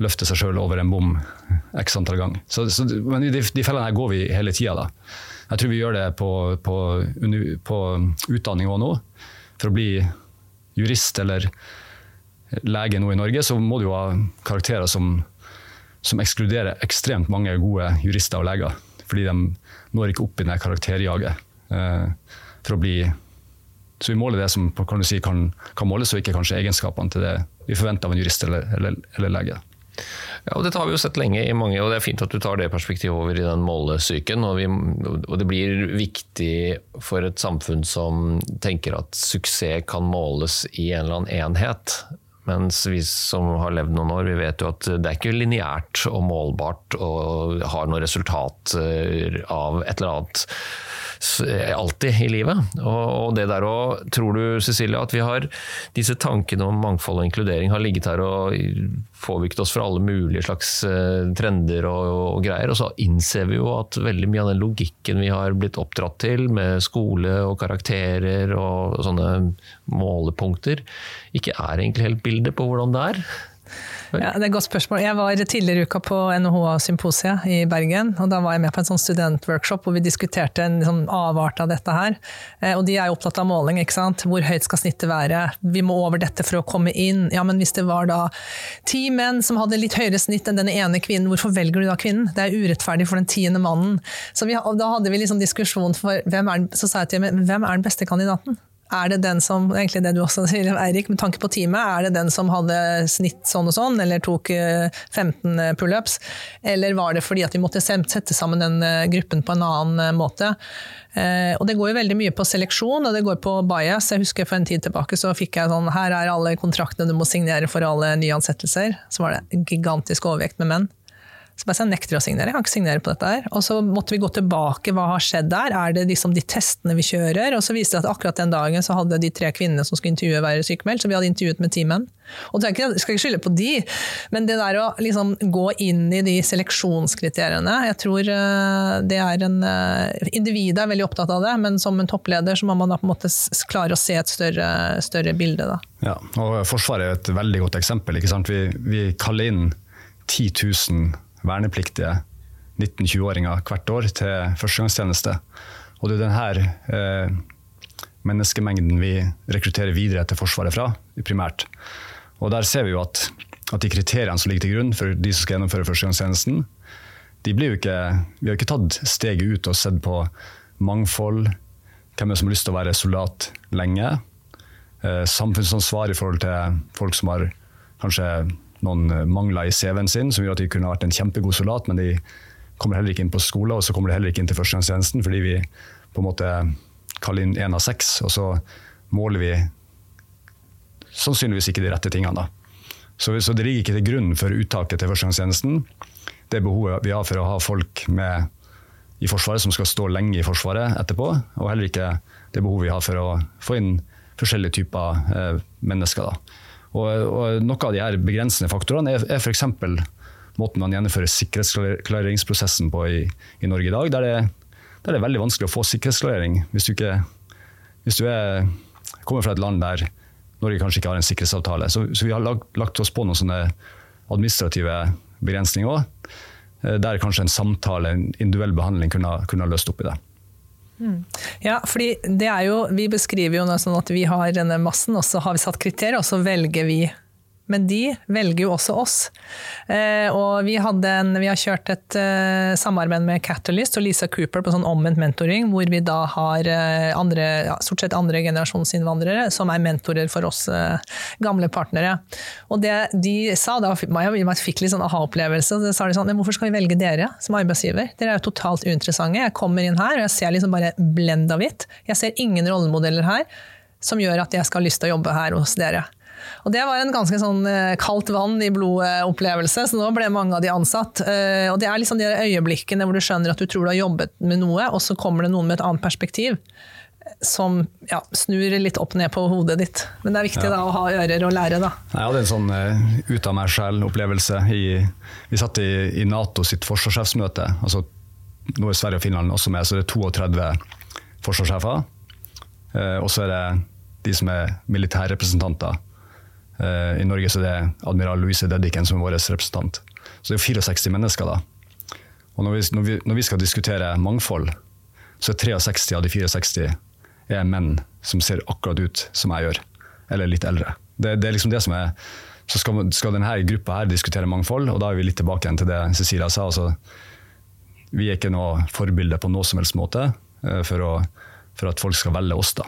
løfter seg sjøl over en bom x antall ganger. Så, så, men de, de fellene her går vi hele tida. Jeg tror vi gjør det på, på, på utdanning òg nå. For å bli jurist eller lege nå i Norge, så må du jo ha karakterer som, som ekskluderer ekstremt mange gode jurister og leger. Fordi de når ikke opp i det karakterjaget. Eh, for å bli Så vi måler det som kan, si, kan, kan måles, og ikke kanskje egenskapene til det vi forventer av en jurist eller, eller, eller lege. Ja, og Dette har vi jo sett lenge i mange, og det er fint at du tar det perspektivet over i den målesyken. Og, og det blir viktig for et samfunn som tenker at suksess kan måles i en eller annen enhet. Mens vi som har levd noen år, vi vet jo at det er ikke lineært og målbart og har noen resultater av et eller annet alltid i livet. Og det der òg, Tror du, Cecilie, at vi har disse tankene om mangfold og inkludering har ligget her og påvirket oss for alle mulige slags eh, trender og, og greier, og så innser vi jo at veldig mye av den logikken vi har blitt oppdratt til, med skole og karakterer og sånne målepunkter, ikke er egentlig helt bildet på hvordan det er. Ja, det er et godt spørsmål. Jeg var tidligere i uka på NHH-symposiet i Bergen. og Da var jeg med på en sånn studentworkshop hvor vi diskuterte en sånn avart av dette her. Eh, og de er jo opptatt av måling. ikke sant? Hvor høyt skal snittet være? Vi må over dette for å komme inn. Ja, men hvis det var da ti menn som hadde litt høyere snitt enn denne ene kvinnen, hvorfor velger du da kvinnen? Det er urettferdig for den tiende mannen. Så vi, da hadde vi liksom diskusjon for hvem er, så sa jeg til hvem er den beste kandidaten? Er det den som, egentlig det du også sier, Eirik, med tanke på teamet, er det den som hadde snitt sånn og sånn, eller tok eh, 15 pullups? Eller var det fordi at vi måtte sette sammen den eh, gruppen på en annen eh, måte? Eh, og det går jo veldig mye på seleksjon, og det går på bias. Jeg husker for en tid tilbake så fikk jeg sånn, her er alle kontraktene du må signere for alle nyansettelser. Så var det en gigantisk overvekt med menn. Så bare sa jeg nekter å signere, jeg kan ikke signere på dette her. Og så måtte vi gå tilbake, hva har skjedd der? Er det liksom de testene vi kjører? Og så viste det at akkurat den dagen så hadde de tre kvinnene som skulle intervjue være sykemeldt, så vi hadde intervjuet med ti menn. Og jeg skal ikke skylde på de, men det der å liksom gå inn i de seleksjonskriteriene, jeg tror eh, det er en eh, Individet er veldig opptatt av det, men som en toppleder så må man da på en måte klare å se et større, større bilde, da. Ja, og Forsvaret er et veldig godt eksempel. Vi, vi kaller inn 10 000 vernepliktige 19-20-åringer hvert år til førstegangstjeneste. Og det er denne eh, menneskemengden vi rekrutterer videre til Forsvaret fra, primært. Og der ser vi jo at, at de kriteriene som ligger til grunn for de som skal gjennomføre førstegangstjenesten, de blir jo ikke, vi har ikke tatt steget ut og sett på mangfold, hvem som har lyst til å være soldat lenge, eh, samfunnsansvar i forhold til folk som har kanskje noen mangler i CV-en sin, som gjør at de kunne vært en kjempegod soldat, men de kommer heller ikke inn på skolen, og så kommer de heller ikke inn til førstegangstjenesten, fordi vi på en måte kaller inn én av seks, og så måler vi sannsynligvis ikke de rette tingene. Så, så det ligger ikke til grunn for uttaket til førstegangstjenesten. Det behovet vi har for å ha folk med i Forsvaret som skal stå lenge i Forsvaret etterpå, og heller ikke det behovet vi har for å få inn forskjellige typer eh, mennesker. Da. Og, og Noen av de her begrensende faktorene er, er f.eks. måten man gjennomfører sikkerhetsklareringsprosessen på i, i Norge i dag. Der det, der det er veldig vanskelig å få sikkerhetsklarering hvis du, ikke, hvis du er, kommer fra et land der Norge kanskje ikke har en sikkerhetsavtale. Så, så vi har lagt, lagt oss på noen sånne administrative begrensninger òg. Der kanskje en samtale, en individuell behandling, kunne, ha- kunne ha løst opp i det. Ja, fordi det er jo, vi beskriver jo sånn at vi har denne massen, og så har vi satt kriterier, og så velger vi. Men de velger jo også oss. Eh, og vi, en, vi har kjørt et eh, samarbeid med Catalyst og Lisa Cooper på sånn omvendt mentoring, hvor vi da har eh, andre, stort sett andre generasjonsinnvandrere som er mentorer for oss gamle partnere. Og det de sa, da Maja fikk litt sånn aha-opplevelse, så sa de sånn, hvorfor skal vi velge dere som arbeidsgiver? Dere er jo totalt uinteressante. Jeg kommer inn her, og jeg ser liksom bare blenda hvitt. Jeg ser ingen rollemodeller her som gjør at jeg skal ha lyst til å jobbe her hos dere. Og Det var en ganske sånn eh, kaldt vann i blodet-opplevelse, så nå ble mange av de ansatt. Eh, Og Det er liksom de øyeblikkene hvor du skjønner at du tror du har jobbet med noe, og så kommer det noen med et annet perspektiv. Som ja, snur litt opp ned på hodet ditt. Men det er viktig da å ha ører og lære, da. Jeg hadde en sånn uh, ut av meg selv-opplevelse. Vi satt i, i Nato sitt forsvarssjefsmøte. altså Nå er Sverige og Finland også med, så det er 32 forsvarssjefer. Uh, og så er det de som er militærrepresentanter. Eh, I Norge så er det admiral Louise Dedichen som er vår representant. Så det er 64 mennesker da. Og når vi, når, vi, når vi skal diskutere mangfold, så er 63 av de 64 er menn som ser akkurat ut som jeg gjør, eller litt eldre. Det, det er liksom det som er Så skal, skal denne gruppa her diskutere mangfold, og da er vi litt tilbake igjen til det Cecilia sa. altså Vi er ikke noe forbilde på noe som helst måte eh, for, å, for at folk skal velge oss, da.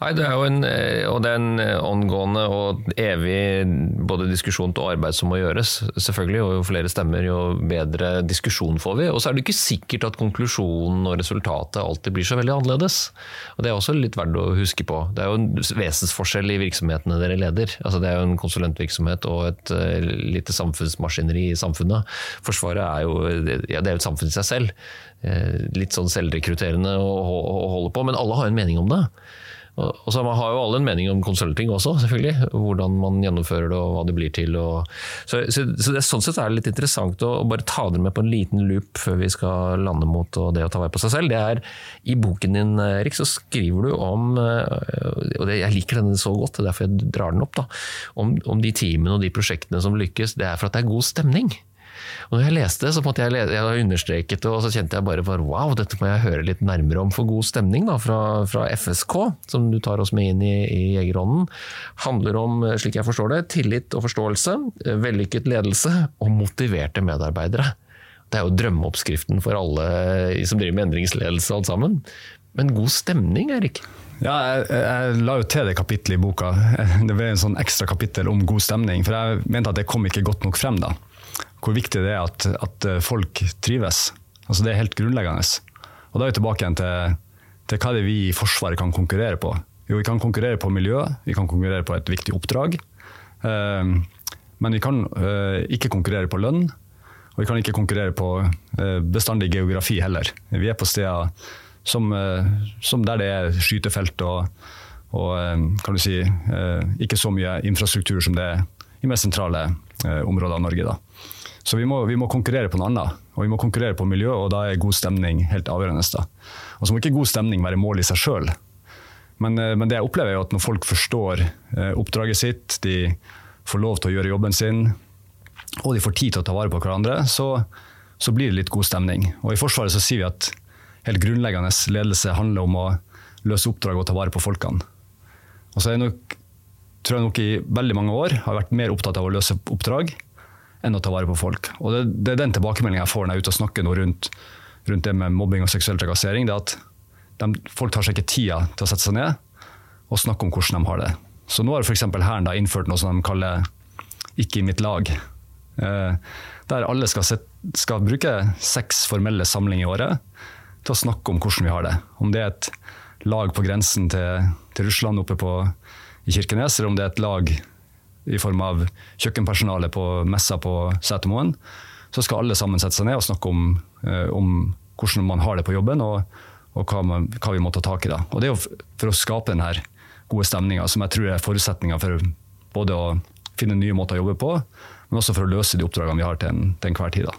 Nei, det er jo en, eh, og er en eh, og evig både diskusjon og arbeid som må gjøres. Selvfølgelig, og Jo flere stemmer, jo bedre diskusjon får vi. Og så er det ikke sikkert at konklusjonen og resultatet alltid blir så veldig annerledes. Og Det er også litt verdt å huske på. Det er jo en vesensforskjell i virksomhetene dere leder. Altså Det er jo en konsulentvirksomhet og et eh, lite samfunnsmaskineri i samfunnet. Forsvaret er jo ja, det er jo et samfunn i seg selv. Litt sånn selvrekrutterende å holde på, men alle har en mening om det. Og så så har jo alle en mening om konsulting også, selvfølgelig. Hvordan man gjennomfører det og hva det blir til. Så, så, så det, sånn sett er det litt interessant å, å bare ta dere med på en liten loop før vi skal lande mot det å ta vare på seg selv. Det er I boken din Erik, så skriver du om, eh, og det, jeg liker denne så godt, det er derfor jeg drar den opp, da, om, om de teamene og de prosjektene som lykkes. Det er for at det er god stemning. Og når jeg leste det, så måtte jeg, le- jeg understreket og så kjente jeg bare, for wow, dette må jeg høre litt nærmere om for god stemning da, fra, fra FSK, som du tar oss med inn i, i Jegerånden. Handler om, eh, slik jeg forstår det, tillit og forståelse, eh, vellykket ledelse og motiverte medarbeidere. Det er jo drømmeoppskriften for alle som driver med endringsledelse alt sammen. Men god stemning, Erik? Ja, jeg, jeg la jo til det kapittelet i boka. Det ble en sånn ekstra kapittel om god stemning. For jeg mente at det kom ikke godt nok frem da. Hvor viktig det er at, at folk trives. Altså Det er helt grunnleggende. Og da er vi tilbake igjen til, til hva det er vi i Forsvaret kan konkurrere på. Jo, vi kan konkurrere på miljø, vi kan konkurrere på et viktig oppdrag. Eh, men vi kan eh, ikke konkurrere på lønn, og vi kan ikke konkurrere på eh, bestandig geografi heller. Vi er på steder som, eh, som der det er skytefelt og, og eh, kan du si, eh, ikke så mye infrastruktur som det er i mer sentrale eh, områder av Norge. Da. Så vi må, vi må, konkurrere på noe annet, og vi må konkurrere på miljø, og da er god stemning helt avgjørende. Da. Og så må ikke god stemning være mål i seg sjøl. Men, eh, men, det jeg opplever er at når folk forstår eh, oppdraget sitt, de får lov til å gjøre jobben sin, og de får tid til å ta vare på hverandre, så, så blir det litt god stemning. Og I Forsvaret så sier vi at helt grunnleggende ledelse handler om å løse oppdrag og ta vare på folkene. Og så er jeg nok, tror jeg nok i veldig mange år har vært mer opptatt av å løse oppdrag enn å ta vare på folk. Og Det, det er den tilbakemeldingen jeg får når jeg er ute og snakker rundt, rundt, det med mobbing og seksuell trakassering. det er at de, Folk tar seg ikke tida til å sette seg ned og snakke om hvordan de har det. Så nå har f.eks. Hæren innført noe som de kaller 'ikke i mitt lag'. Eh, der alle skal, set, skal, bruke seks formelle samlinger i året til å snakke om hvordan vi har det. Om det er et lag på grensen til, til Russland oppe på, i Kirkenes, eller om det er et lag i form av kjøkkenpersonale på messa på Setermoen, så skal alle sammen sette seg ned og snakke om, eh, om hvordan man har det på jobben, og, og hva, man, hva, vi må ta tak i. da. Og Det er jo for å skape denne gode stemninga, som jeg tror er forutsetninga for både å finne nye måter å jobbe på, men også for å løse de oppdragene vi har til, en, enhver tid. da.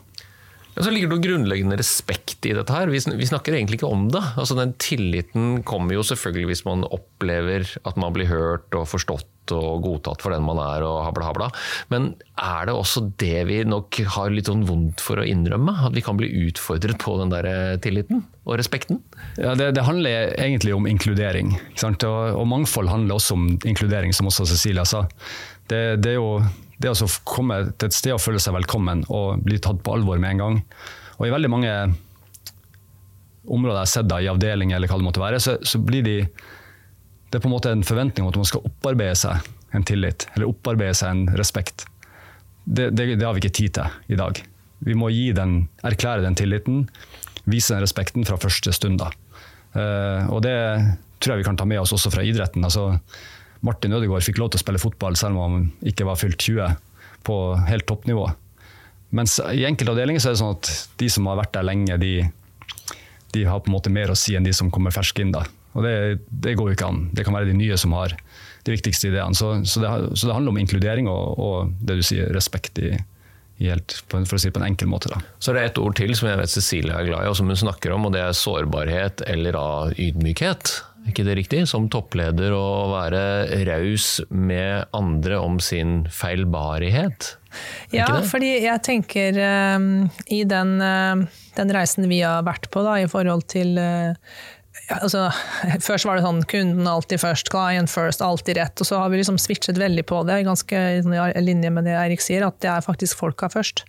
Ja, så ligger det noe grunnleggende respekt i dette her. Vi, snakker egentlig ikke om det. Altså Den tilliten kommer jo selvfølgelig hvis man opplever at man blir hørt og forstått og godtatt for den man er og habla habla. Men er det også det vi nok har litt sånn vondt for å innrømme? At vi kan bli utfordret på den der tilliten og respekten? Ja, Det, det handler egentlig om inkludering. Og, og, mangfold handler også om inkludering, som også Cecilia sa. Det, det er jo det å komme til et sted og føle seg velkommen og bli tatt på alvor med en gang. Og i veldig mange områder jeg har sett i avdeling eller hva det måtte være, så, så, blir de Det er på en måte en forventning om at man skal opparbeide seg en tillit, eller opparbeide seg en respekt. Det, det, det har vi ikke tid til i dag. Vi må den, erklære den tilliten, vise den respekten fra første stund. da. Uh, og det tror jeg vi kan ta med oss også fra idretten. altså Martin Ødegaard fikk lov til å spille fotball selv om han ikke var fylt 20, på helt toppnivå. Mens i enkelte avdelinger så er det sånn at de som har vært der lenge, de, de har på en måte mer å si enn de som kommer ferske inn. da. Og det, det, går jo ikke an. Det kan være de nye som har de viktigste ideene. Så, så, det, så det, handler om inkludering og, og, det du sier, respekt i, i helt, for å si det på en enkel måte. Da. Så er det et ord til som jeg vet Cecilie er glad i, og som hun snakker om, og det er sårbarhet eller av ydmykhet ikke det riktig? Som toppleder å være raus med andre om sin feilbarighet? Ja, fordi jeg tenker um, i den, uh, den, reisen vi har vært på da, i forhold til uh, altså, Først var det sånn kunden alltid først, client first, alltid rett. Og så har vi liksom switchet veldig på det, ganske i linje med det Eirik sier, at det er faktisk folka først.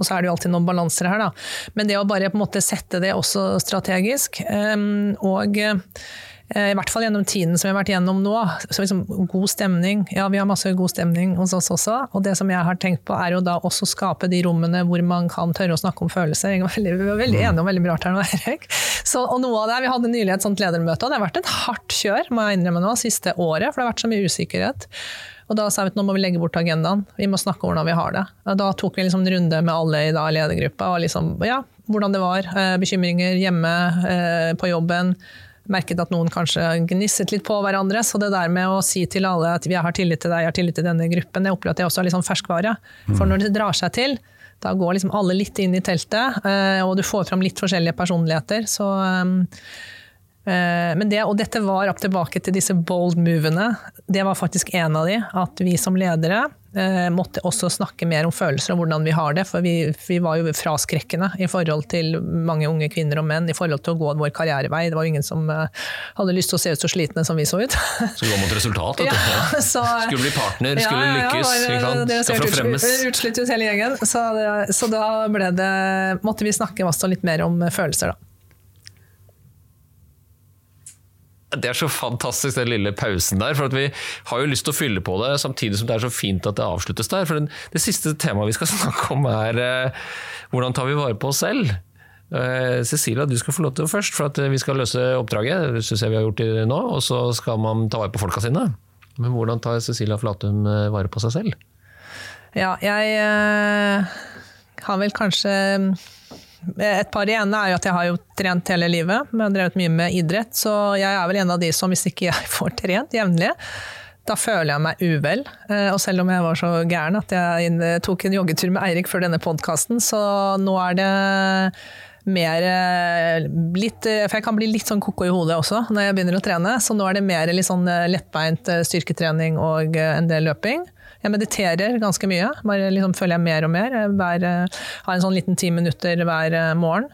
Og så er det jo alltid noen balanser her, da. Men det å bare på en måte sette det også strategisk, um, og I hvert fall gjennom tiden som vi har vært gjennom nå. Så liksom, god stemning. Ja, vi har masse god stemning hos oss også. Og det som jeg har tenkt på, er jo da også skape de rommene hvor man kan tørre å snakke om følelser. Jeg var veldig, vi var veldig mm. enige om veldig mye rart her nå, Erik. Så, og noe av det, Vi hadde nylig et sånt ledermøte, og det har vært et hardt kjør må jeg innrømme nå, siste året. For det har vært så mye usikkerhet. Og da sa vi at nå må vi legge bort agendaen, vi må snakke om hvordan vi har det. Og da tok vi liksom en runde med alle i da ledergruppa, og liksom, ja, hvordan det var. Eh, bekymringer hjemme, eh, på jobben merket at noen kanskje gnisset litt på hverandre. Så det der med å si til alle at vi har tillit til deg, jeg har tillit til denne gruppen, jeg opplever at det også er litt sånn ferskvare. For når det drar seg til, da går liksom alle litt inn i teltet, eh, og du får fram litt forskjellige personligheter. Så, eh, eh, men det, og dette var opp tilbake til disse bold movene. Det var faktisk en av de. At vi som ledere Eh, måtte også snakke mer om følelser og hvordan vi har det. For vi, vi, var jo fraskrekkende i forhold til mange unge kvinner og menn i forhold til å gå vår karrierevei. Det var jo ingen som uh, hadde lyst til å se ut så slitne som vi så ut. Så gå mot resultat, ja, så, skulle bli partner, skulle ja, lykkes. Ja, det skal fremmes. Utslitt ut hele gjengen. Så, så da det, måtte vi snakke også litt mer om følelser, da. Det er så fantastisk, den lille pausen der. For vi har jo lyst til å fylle på det, samtidig som det er så fint at det avsluttes der. For den, det siste temaet vi skal snakke om, er eh, hvordan tar vi vare på oss selv? Eh, Cecilia, du skal få lov til det først, for at vi skal løse oppdraget. Det syns jeg vi har gjort det nå. Og så skal man ta vare på folka sine. Men hvordan tar Cecilia Flatum eh, vare på seg selv? Ja, jeg eh, har vel kanskje et par igjen er jo at jeg har jo trent hele livet, men drevet mye med idrett. Så jeg er vel en av de som hvis ikke jeg får trent jevnlig, da føler jeg meg uvel. Eh, og selv om jeg var så gæren at jeg tok en joggetur med Eirik før denne podkasten, så nå er det mer eh, litt, eh, For jeg kan bli litt sånn koko i hodet også når jeg begynner å trene. Så nå er det mer litt sånn eh, lettbeint eh, styrketrening og eh, en del løping. Jeg mediterer ganske mye, bare liksom føler jeg mer og mer. Hver, eh, har en sånn liten ti minutter hver eh, morgen.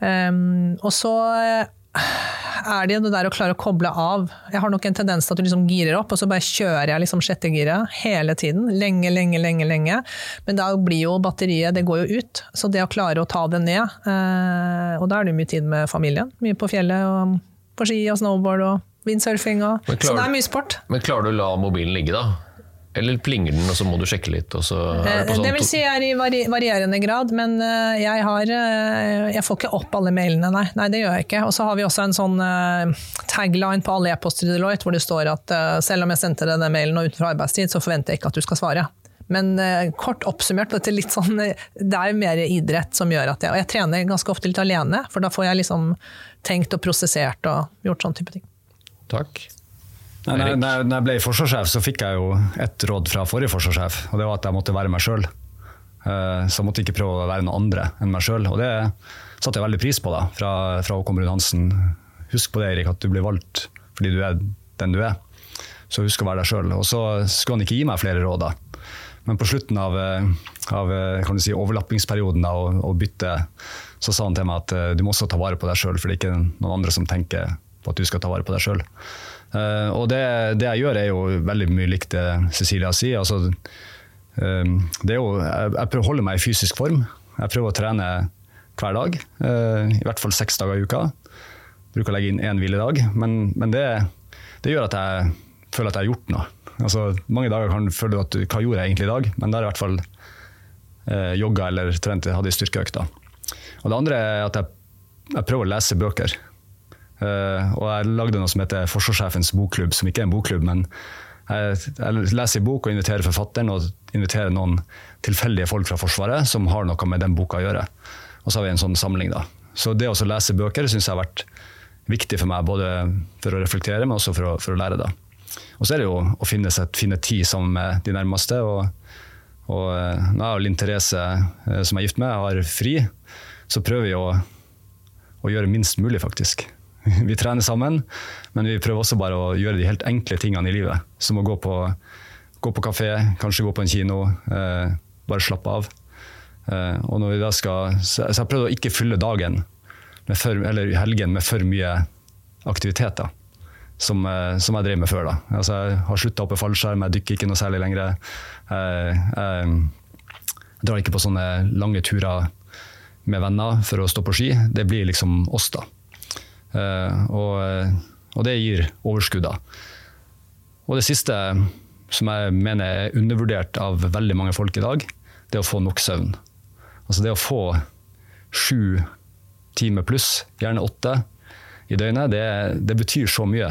Um, og så eh, er det det der å klare å koble av. Jeg har nok en tendens til at du liksom girer opp, og så bare kjører jeg liksom sjettegiret hele tiden. Lenge, lenge, lenge. lenge. Men da blir jo batteriet Det går jo ut. Så det å klare å ta det ned eh, Og da er det jo mye tid med familien. Mye på fjellet og på ski og snowboard og windsurfing. Og, klarer- så det er mye sport. Men klarer du å la mobilen ligge, da? Eller plinger den, og så må du sjekke litt? Og så er det på sånn Det vil si jeg er i varierende grad, men eh, jeg, har, eh, jeg får ikke opp alle mailene, nei. nei. Det gjør jeg ikke. Og så har vi også en sånn eh, tagline på alle e-poster i Deloitte hvor det står at selv om jeg sendte deg den mailen og utenfor arbeidstid, så forventer jeg ikke at du skal svare. Men kort oppsummert, sånn, det er jo mer idrett som gjør at jeg Og jeg trener ganske ofte litt alene, for da får jeg liksom tenkt og prosessert og gjort sånn type ting. Takk. Nei, når når jeg ble forsvarssjef, så fikk jeg jo et råd fra forrige forsvarssjef, og det var at jeg måtte være meg sjøl. Så jeg måtte ikke prøve å være noen andre enn meg sjøl, og det satte jeg veldig pris på da, fra, fra Håkon Brun-Hansen. Husk på det, Erik, at du blir valgt fordi du er den du er. Så husk å være deg sjøl. Og så skulle han ikke gi meg flere råd, da. Men på slutten av, eh, av eh, kan du si, overlappingsperioden da, og, og byttet, så sa han til meg at eh, du må også ta vare på deg sjøl, for det er ikke noen andre som tenker på at du skal ta vare på deg sjøl. Eh, og det, det jeg gjør, er jo veldig mye likt det Cecilia sier. Altså, eh, det er jo, jeg, jeg prøver å holde meg i fysisk form. Jeg prøver å trene hver dag, Uh, i hvert fall seks dager i uka. Bruker å legge inn én hviledag, men, men det, det gjør at jeg føler at jeg har gjort noe. Altså, mange dager kan du føle at hva gjorde jeg egentlig i dag, men da jeg i hvert fall uh, jogga eller trent, hadde en styrkeøkta. Og det andre er at jeg, jeg prøver å lese bøker. Eh, og jeg lagde noe som heter Forsvarssjefens bokklubb, som ikke er en bokklubb, men jeg, leser en bok og inviterer forfatteren og inviterer noen tilfeldige folk fra Forsvaret som har noe med den boka å gjøre. Og så har vi en sånn samling, da. Så det å lese bøker syns jeg har vært viktig for meg, både for å reflektere, men også for å, for å lære. da. Og så er det jo å finne, seg, finne tid sammen med de nærmeste. og og når jeg og Linn Therese, eh, som jeg er gift med, har fri. Så prøver vi å, å gjøre minst mulig, faktisk. Vi trener sammen, men vi prøver også bare å gjøre de helt enkle tingene i livet. Som å gå på, gå på kafé, kanskje gå på en kino. Eh, bare slappe av. Eh, og når vi da skal, så så jeg har prøvd å ikke fylle dagen, for, eller helgen, med for mye aktiviteter. Som, eh, som jeg drev med før. da. Altså, jeg har slutta å hoppe fallskjerm, jeg dykker ikke noe særlig lenger. Jeg, jeg, jeg drar ikke på sånne lange turer med venner for å stå på ski. Det blir liksom oss, da. Eh, og, og det gir overskudd. Og det siste som jeg mener er undervurdert av veldig mange folk i dag, det er å få nok søvn. Altså det å få sju timer pluss, gjerne åtte, i døgnet, det, det betyr så mye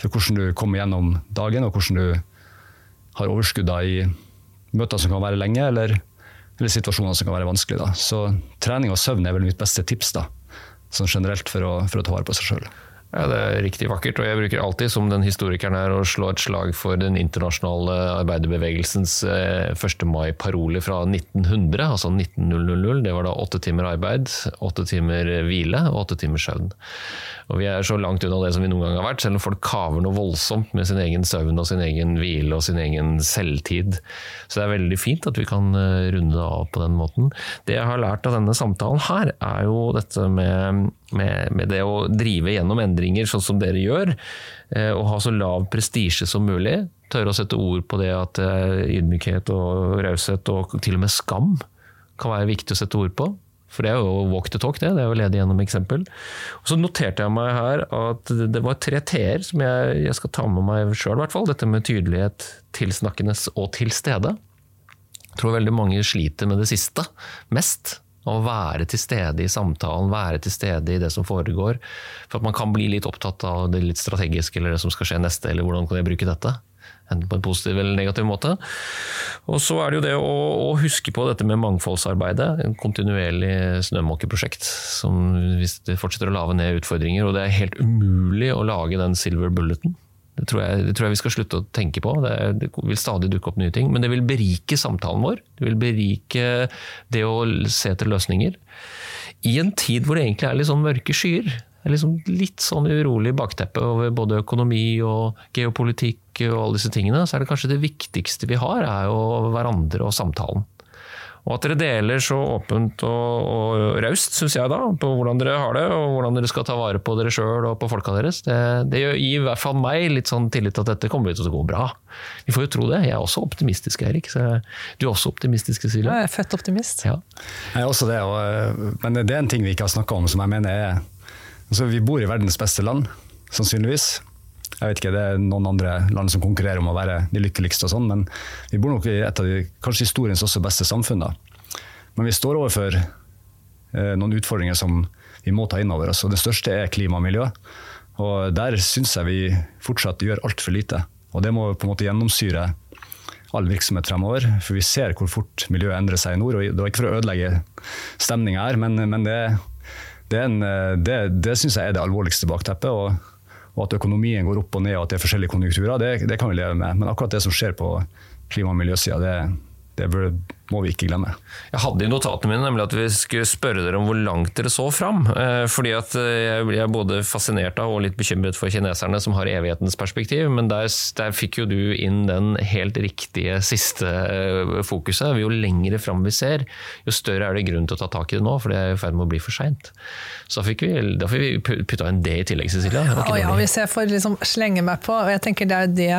for hvordan du kommer gjennom dagen, og hvordan du har overskudd da i møter som kan være lenge, eller, eller situasjoner som kan være vanskelige. Så trening og søvn er vel mitt beste tips da, sånn generelt for å, for å ta vare på seg sjøl. Ja, Det er riktig vakkert, og jeg bruker alltid, som den historikeren her, å slå et slag for den internasjonale arbeiderbevegelsens eh, 1. mai-parole fra 1900, altså 1900. Det var da åtte timer arbeid, åtte timer hvile og åtte timer søvn. Og Vi er så langt unna det som vi noen gang har vært, selv om folk kaver noe voldsomt med sin egen søvn og sin egen hvile og sin egen selvtid. Så det er veldig fint at vi kan eh, runde av på den måten. Det jeg har lært av denne samtalen her, er jo dette med, med, med det å drive gjennom endringer sånn som dere gjør, eh, og ha så lav prestisje som mulig. Tørre å sette ord på det at eh, ydmykhet og raushet og til og med skam kan være viktig å sette ord på. For det er jo walk the talk, det. Det er jo lede gjennom eksempel. Og så noterte jeg meg her at det var tre t-er som jeg, jeg, skal ta med meg sjøl, i hvert fall. Dette med tydelighet, tilsnakkende og til stede. Jeg tror veldig mange sliter med det siste mest. Å være til stede i samtalen, være til stede i det som foregår. For at man kan bli litt opptatt av det litt strategiske, eller det som skal skje neste, eller hvordan kan jeg bruke dette enten på en positiv eller negativ måte. Og så er det jo det å, å huske på dette med mangfoldsarbeidet. En kontinuerlig snømåkeprosjekt som hvis det fortsetter å lage ned utfordringer. Og det er helt umulig å lage den silver bulleten. Det tror, jeg, det tror jeg vi skal slutte å tenke på. Det, det, vil stadig dukke opp nye ting. Men det vil berike samtalen vår. Det vil berike det å se etter løsninger. I en tid hvor det egentlig er litt sånn mørke skyer liksom litt sånn urolig bakteppe over både økonomi og geopolitikk og alle disse tingene, så er det kanskje det viktigste vi har, er jo hverandre og samtalen. Og at dere deler så åpent og, og raust, syns jeg da, på hvordan dere har det, og hvordan dere skal ta vare på dere sjøl og på folka deres, det, det, gir i hvert fall meg litt sånn tillit til at dette kommer til å gå bra. Vi får jo tro det. Jeg er også optimistisk, Erik. Du er også optimistisk, Cecilie? Ja, jeg er født optimist. Ja. Jeg er også det, og, men det er en ting vi ikke har snakka om som jeg mener er Altså, vi bor i verdens beste land, sannsynligvis. Jeg vet ikke, Det er noen andre land som konkurrerer om å være de lykkeligste, og sånn, men vi bor nok i et av de kanskje historiens også beste samfunn. da. Men vi står overfor eh, noen utfordringer som vi må ta inn over oss. og Det største er klima og miljø. Og Der syns jeg vi fortsatt gjør altfor lite. Og Det må på en måte gjennomsyre all virksomhet fremover. For vi ser hvor fort miljøet endrer seg i nord. og Det var ikke for å ødelegge stemninga her, men, men det det, eh, det syns jeg er det alvorligste bakteppet. Og, og, at økonomien går opp og ned og at det er forskjellige konjunkturer, det, det kan vi leve med. Men akkurat det som skjer på klima- og miljøsida, det, det bør, må vi ikke glemme. Jeg hadde i notatene mine nemlig at vi skulle spørre dere om hvor langt dere så fram. Eh, fordi at eh, jeg er både fascinert av og litt bekymret for kineserne som har evighetens perspektiv, men der, der fikk jo du inn den helt riktige siste eh, fokuset. Jo lengre fram vi ser, jo større er det grunn til å ta tak i det nå, for det er i ferd med å bli for seint. Så da fikk vi, da fikk vi putta inn det i tillegg, Cecilia. Oh, ja, hvis jeg får liksom slenge meg på, og jeg tenker det er det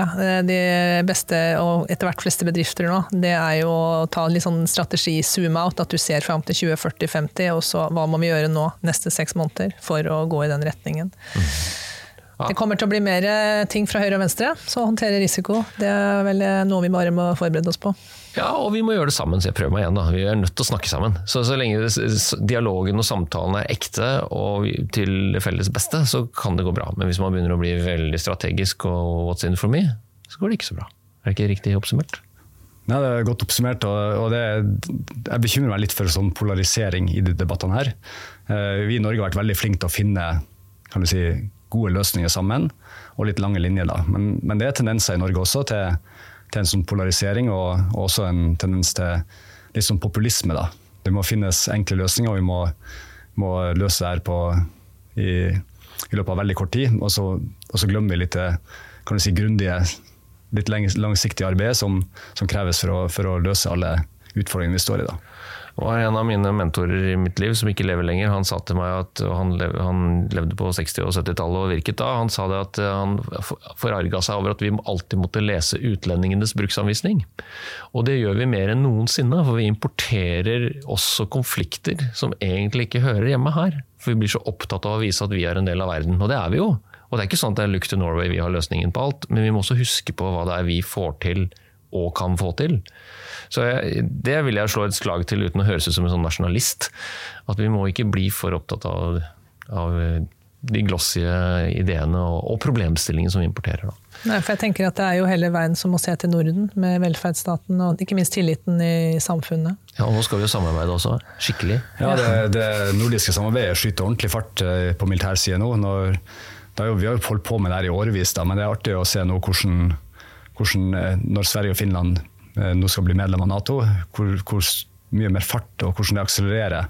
de beste og etter hvert fleste bedrifter nå, det er jo å ta litt sånn strategi zoom out, at du ser fram til 2040-50, og så hva må vi gjøre nå neste seks måneder for å gå i den retningen. Mm. Ja. Det kommer til å bli mer ting fra høyre og venstre, så å håndtere risiko det er vel noe vi bare må forberede oss på. Ja, og vi må gjøre det sammen, så jeg prøver meg igjen. da. Vi er nødt til å snakke sammen. Så så lenge dialogen og samtalen er ekte og til det felles beste, så kan det gå bra. Men hvis man begynner å bli veldig strategisk og what's in for me, så går det ikke så bra. Er det ikke riktig oppsummert? Nei, Det er godt oppsummert. og, det, Jeg bekymrer meg litt for sånn polarisering i de debattene her. Eh, vi i Norge har vært veldig flinke til å finne kan du si, gode løsninger sammen, og litt lange linjer. da. Men, men det er tendenser i Norge også til, til en sånn polarisering, og, og, også en tendens til litt sånn populisme. da. Det må finnes enkle løsninger, og vi må, må løse det her på, i, i, løpet av veldig kort tid. Og så, og så glemmer vi litt kan du si, grundige litt langsiktig arbeid som, som kreves for å, for å, løse alle utfordringene vi står i. da. Og En av mine mentorer i mitt liv, som ikke lever lenger, han sa til meg at han, lev, han levde på 60- og 70-tallet og virket da. Han sa det at han forarga seg over at vi alltid måtte lese utlendingenes bruksanvisning. Og det gjør vi mer enn noensinne, for vi importerer også konflikter som egentlig ikke hører hjemme her. For vi blir så opptatt av å vise at vi er en del av verden, og det er vi jo. Og det er ikke sånn at det er look to Norway vi har løsningen på alt, men vi må også huske på hva det er vi får til og kan få til. Så jeg, Det vil jeg slå et slag til uten å høres ut som en sånn nasjonalist. At vi må ikke bli for opptatt av, av de glossy ideene og, og problemstillingene som vi importerer. Da. Nei, for jeg tenker at Det er jo hele verden som må se til Norden, med velferdsstaten og ikke minst tilliten i samfunnet. Ja, og Nå skal vi jo samarbeide også, skikkelig. Ja, Det, det nordiske samarbeidet skyter ordentlig fart eh, på militærsida nå. når jo, vi har jo holdt på med det her i årevis, da, men det er artig å se nå hvordan, hvordan eh, når Sverige og Finland eh, nå skal bli medlem av Nato, hvor, hvor mye mer fart og hvordan det akselererer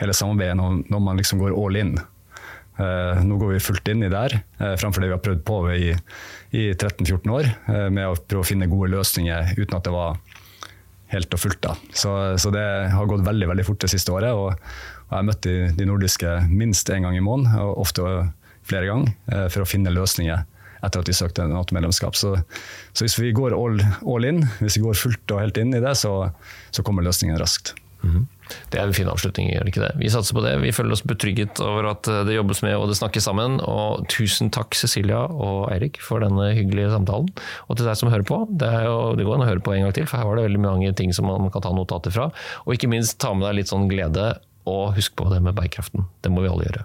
hele samarbeidet når, når man liksom går all in. Uh, nå går vi fullt inn i det uh, framfor det vi har prøvd på i, i 13-14 år. Uh, med å prøve å finne gode løsninger uten at det var helt og fullt. da. Så, så det har gått veldig veldig fort det siste året. Og, og jeg har møtt de, de nordiske minst én gang i måneden. ofte flere ganger eh, for å finne løsninger etter at vi søkte Nato-medlemskap. Så, så, hvis vi går all, all, in, hvis vi går fullt og helt inn i det, så, så kommer løsningen raskt. Det er en fin avslutning, gjør det ikke det? Vi satser på det. Vi føler oss betrygget over at eh, det jobbes med og det snakkes sammen. Og tusen takk Cecilia og Eirik for denne hyggelige samtalen. Og til deg som hører på, det, jo, det går an å høre på en gang til, for her var det veldig mange ting som man kan ta notater fra. Og ikke minst ta med deg litt sånn glede, og husk på det med bærekraften. Det må vi alle gjøre.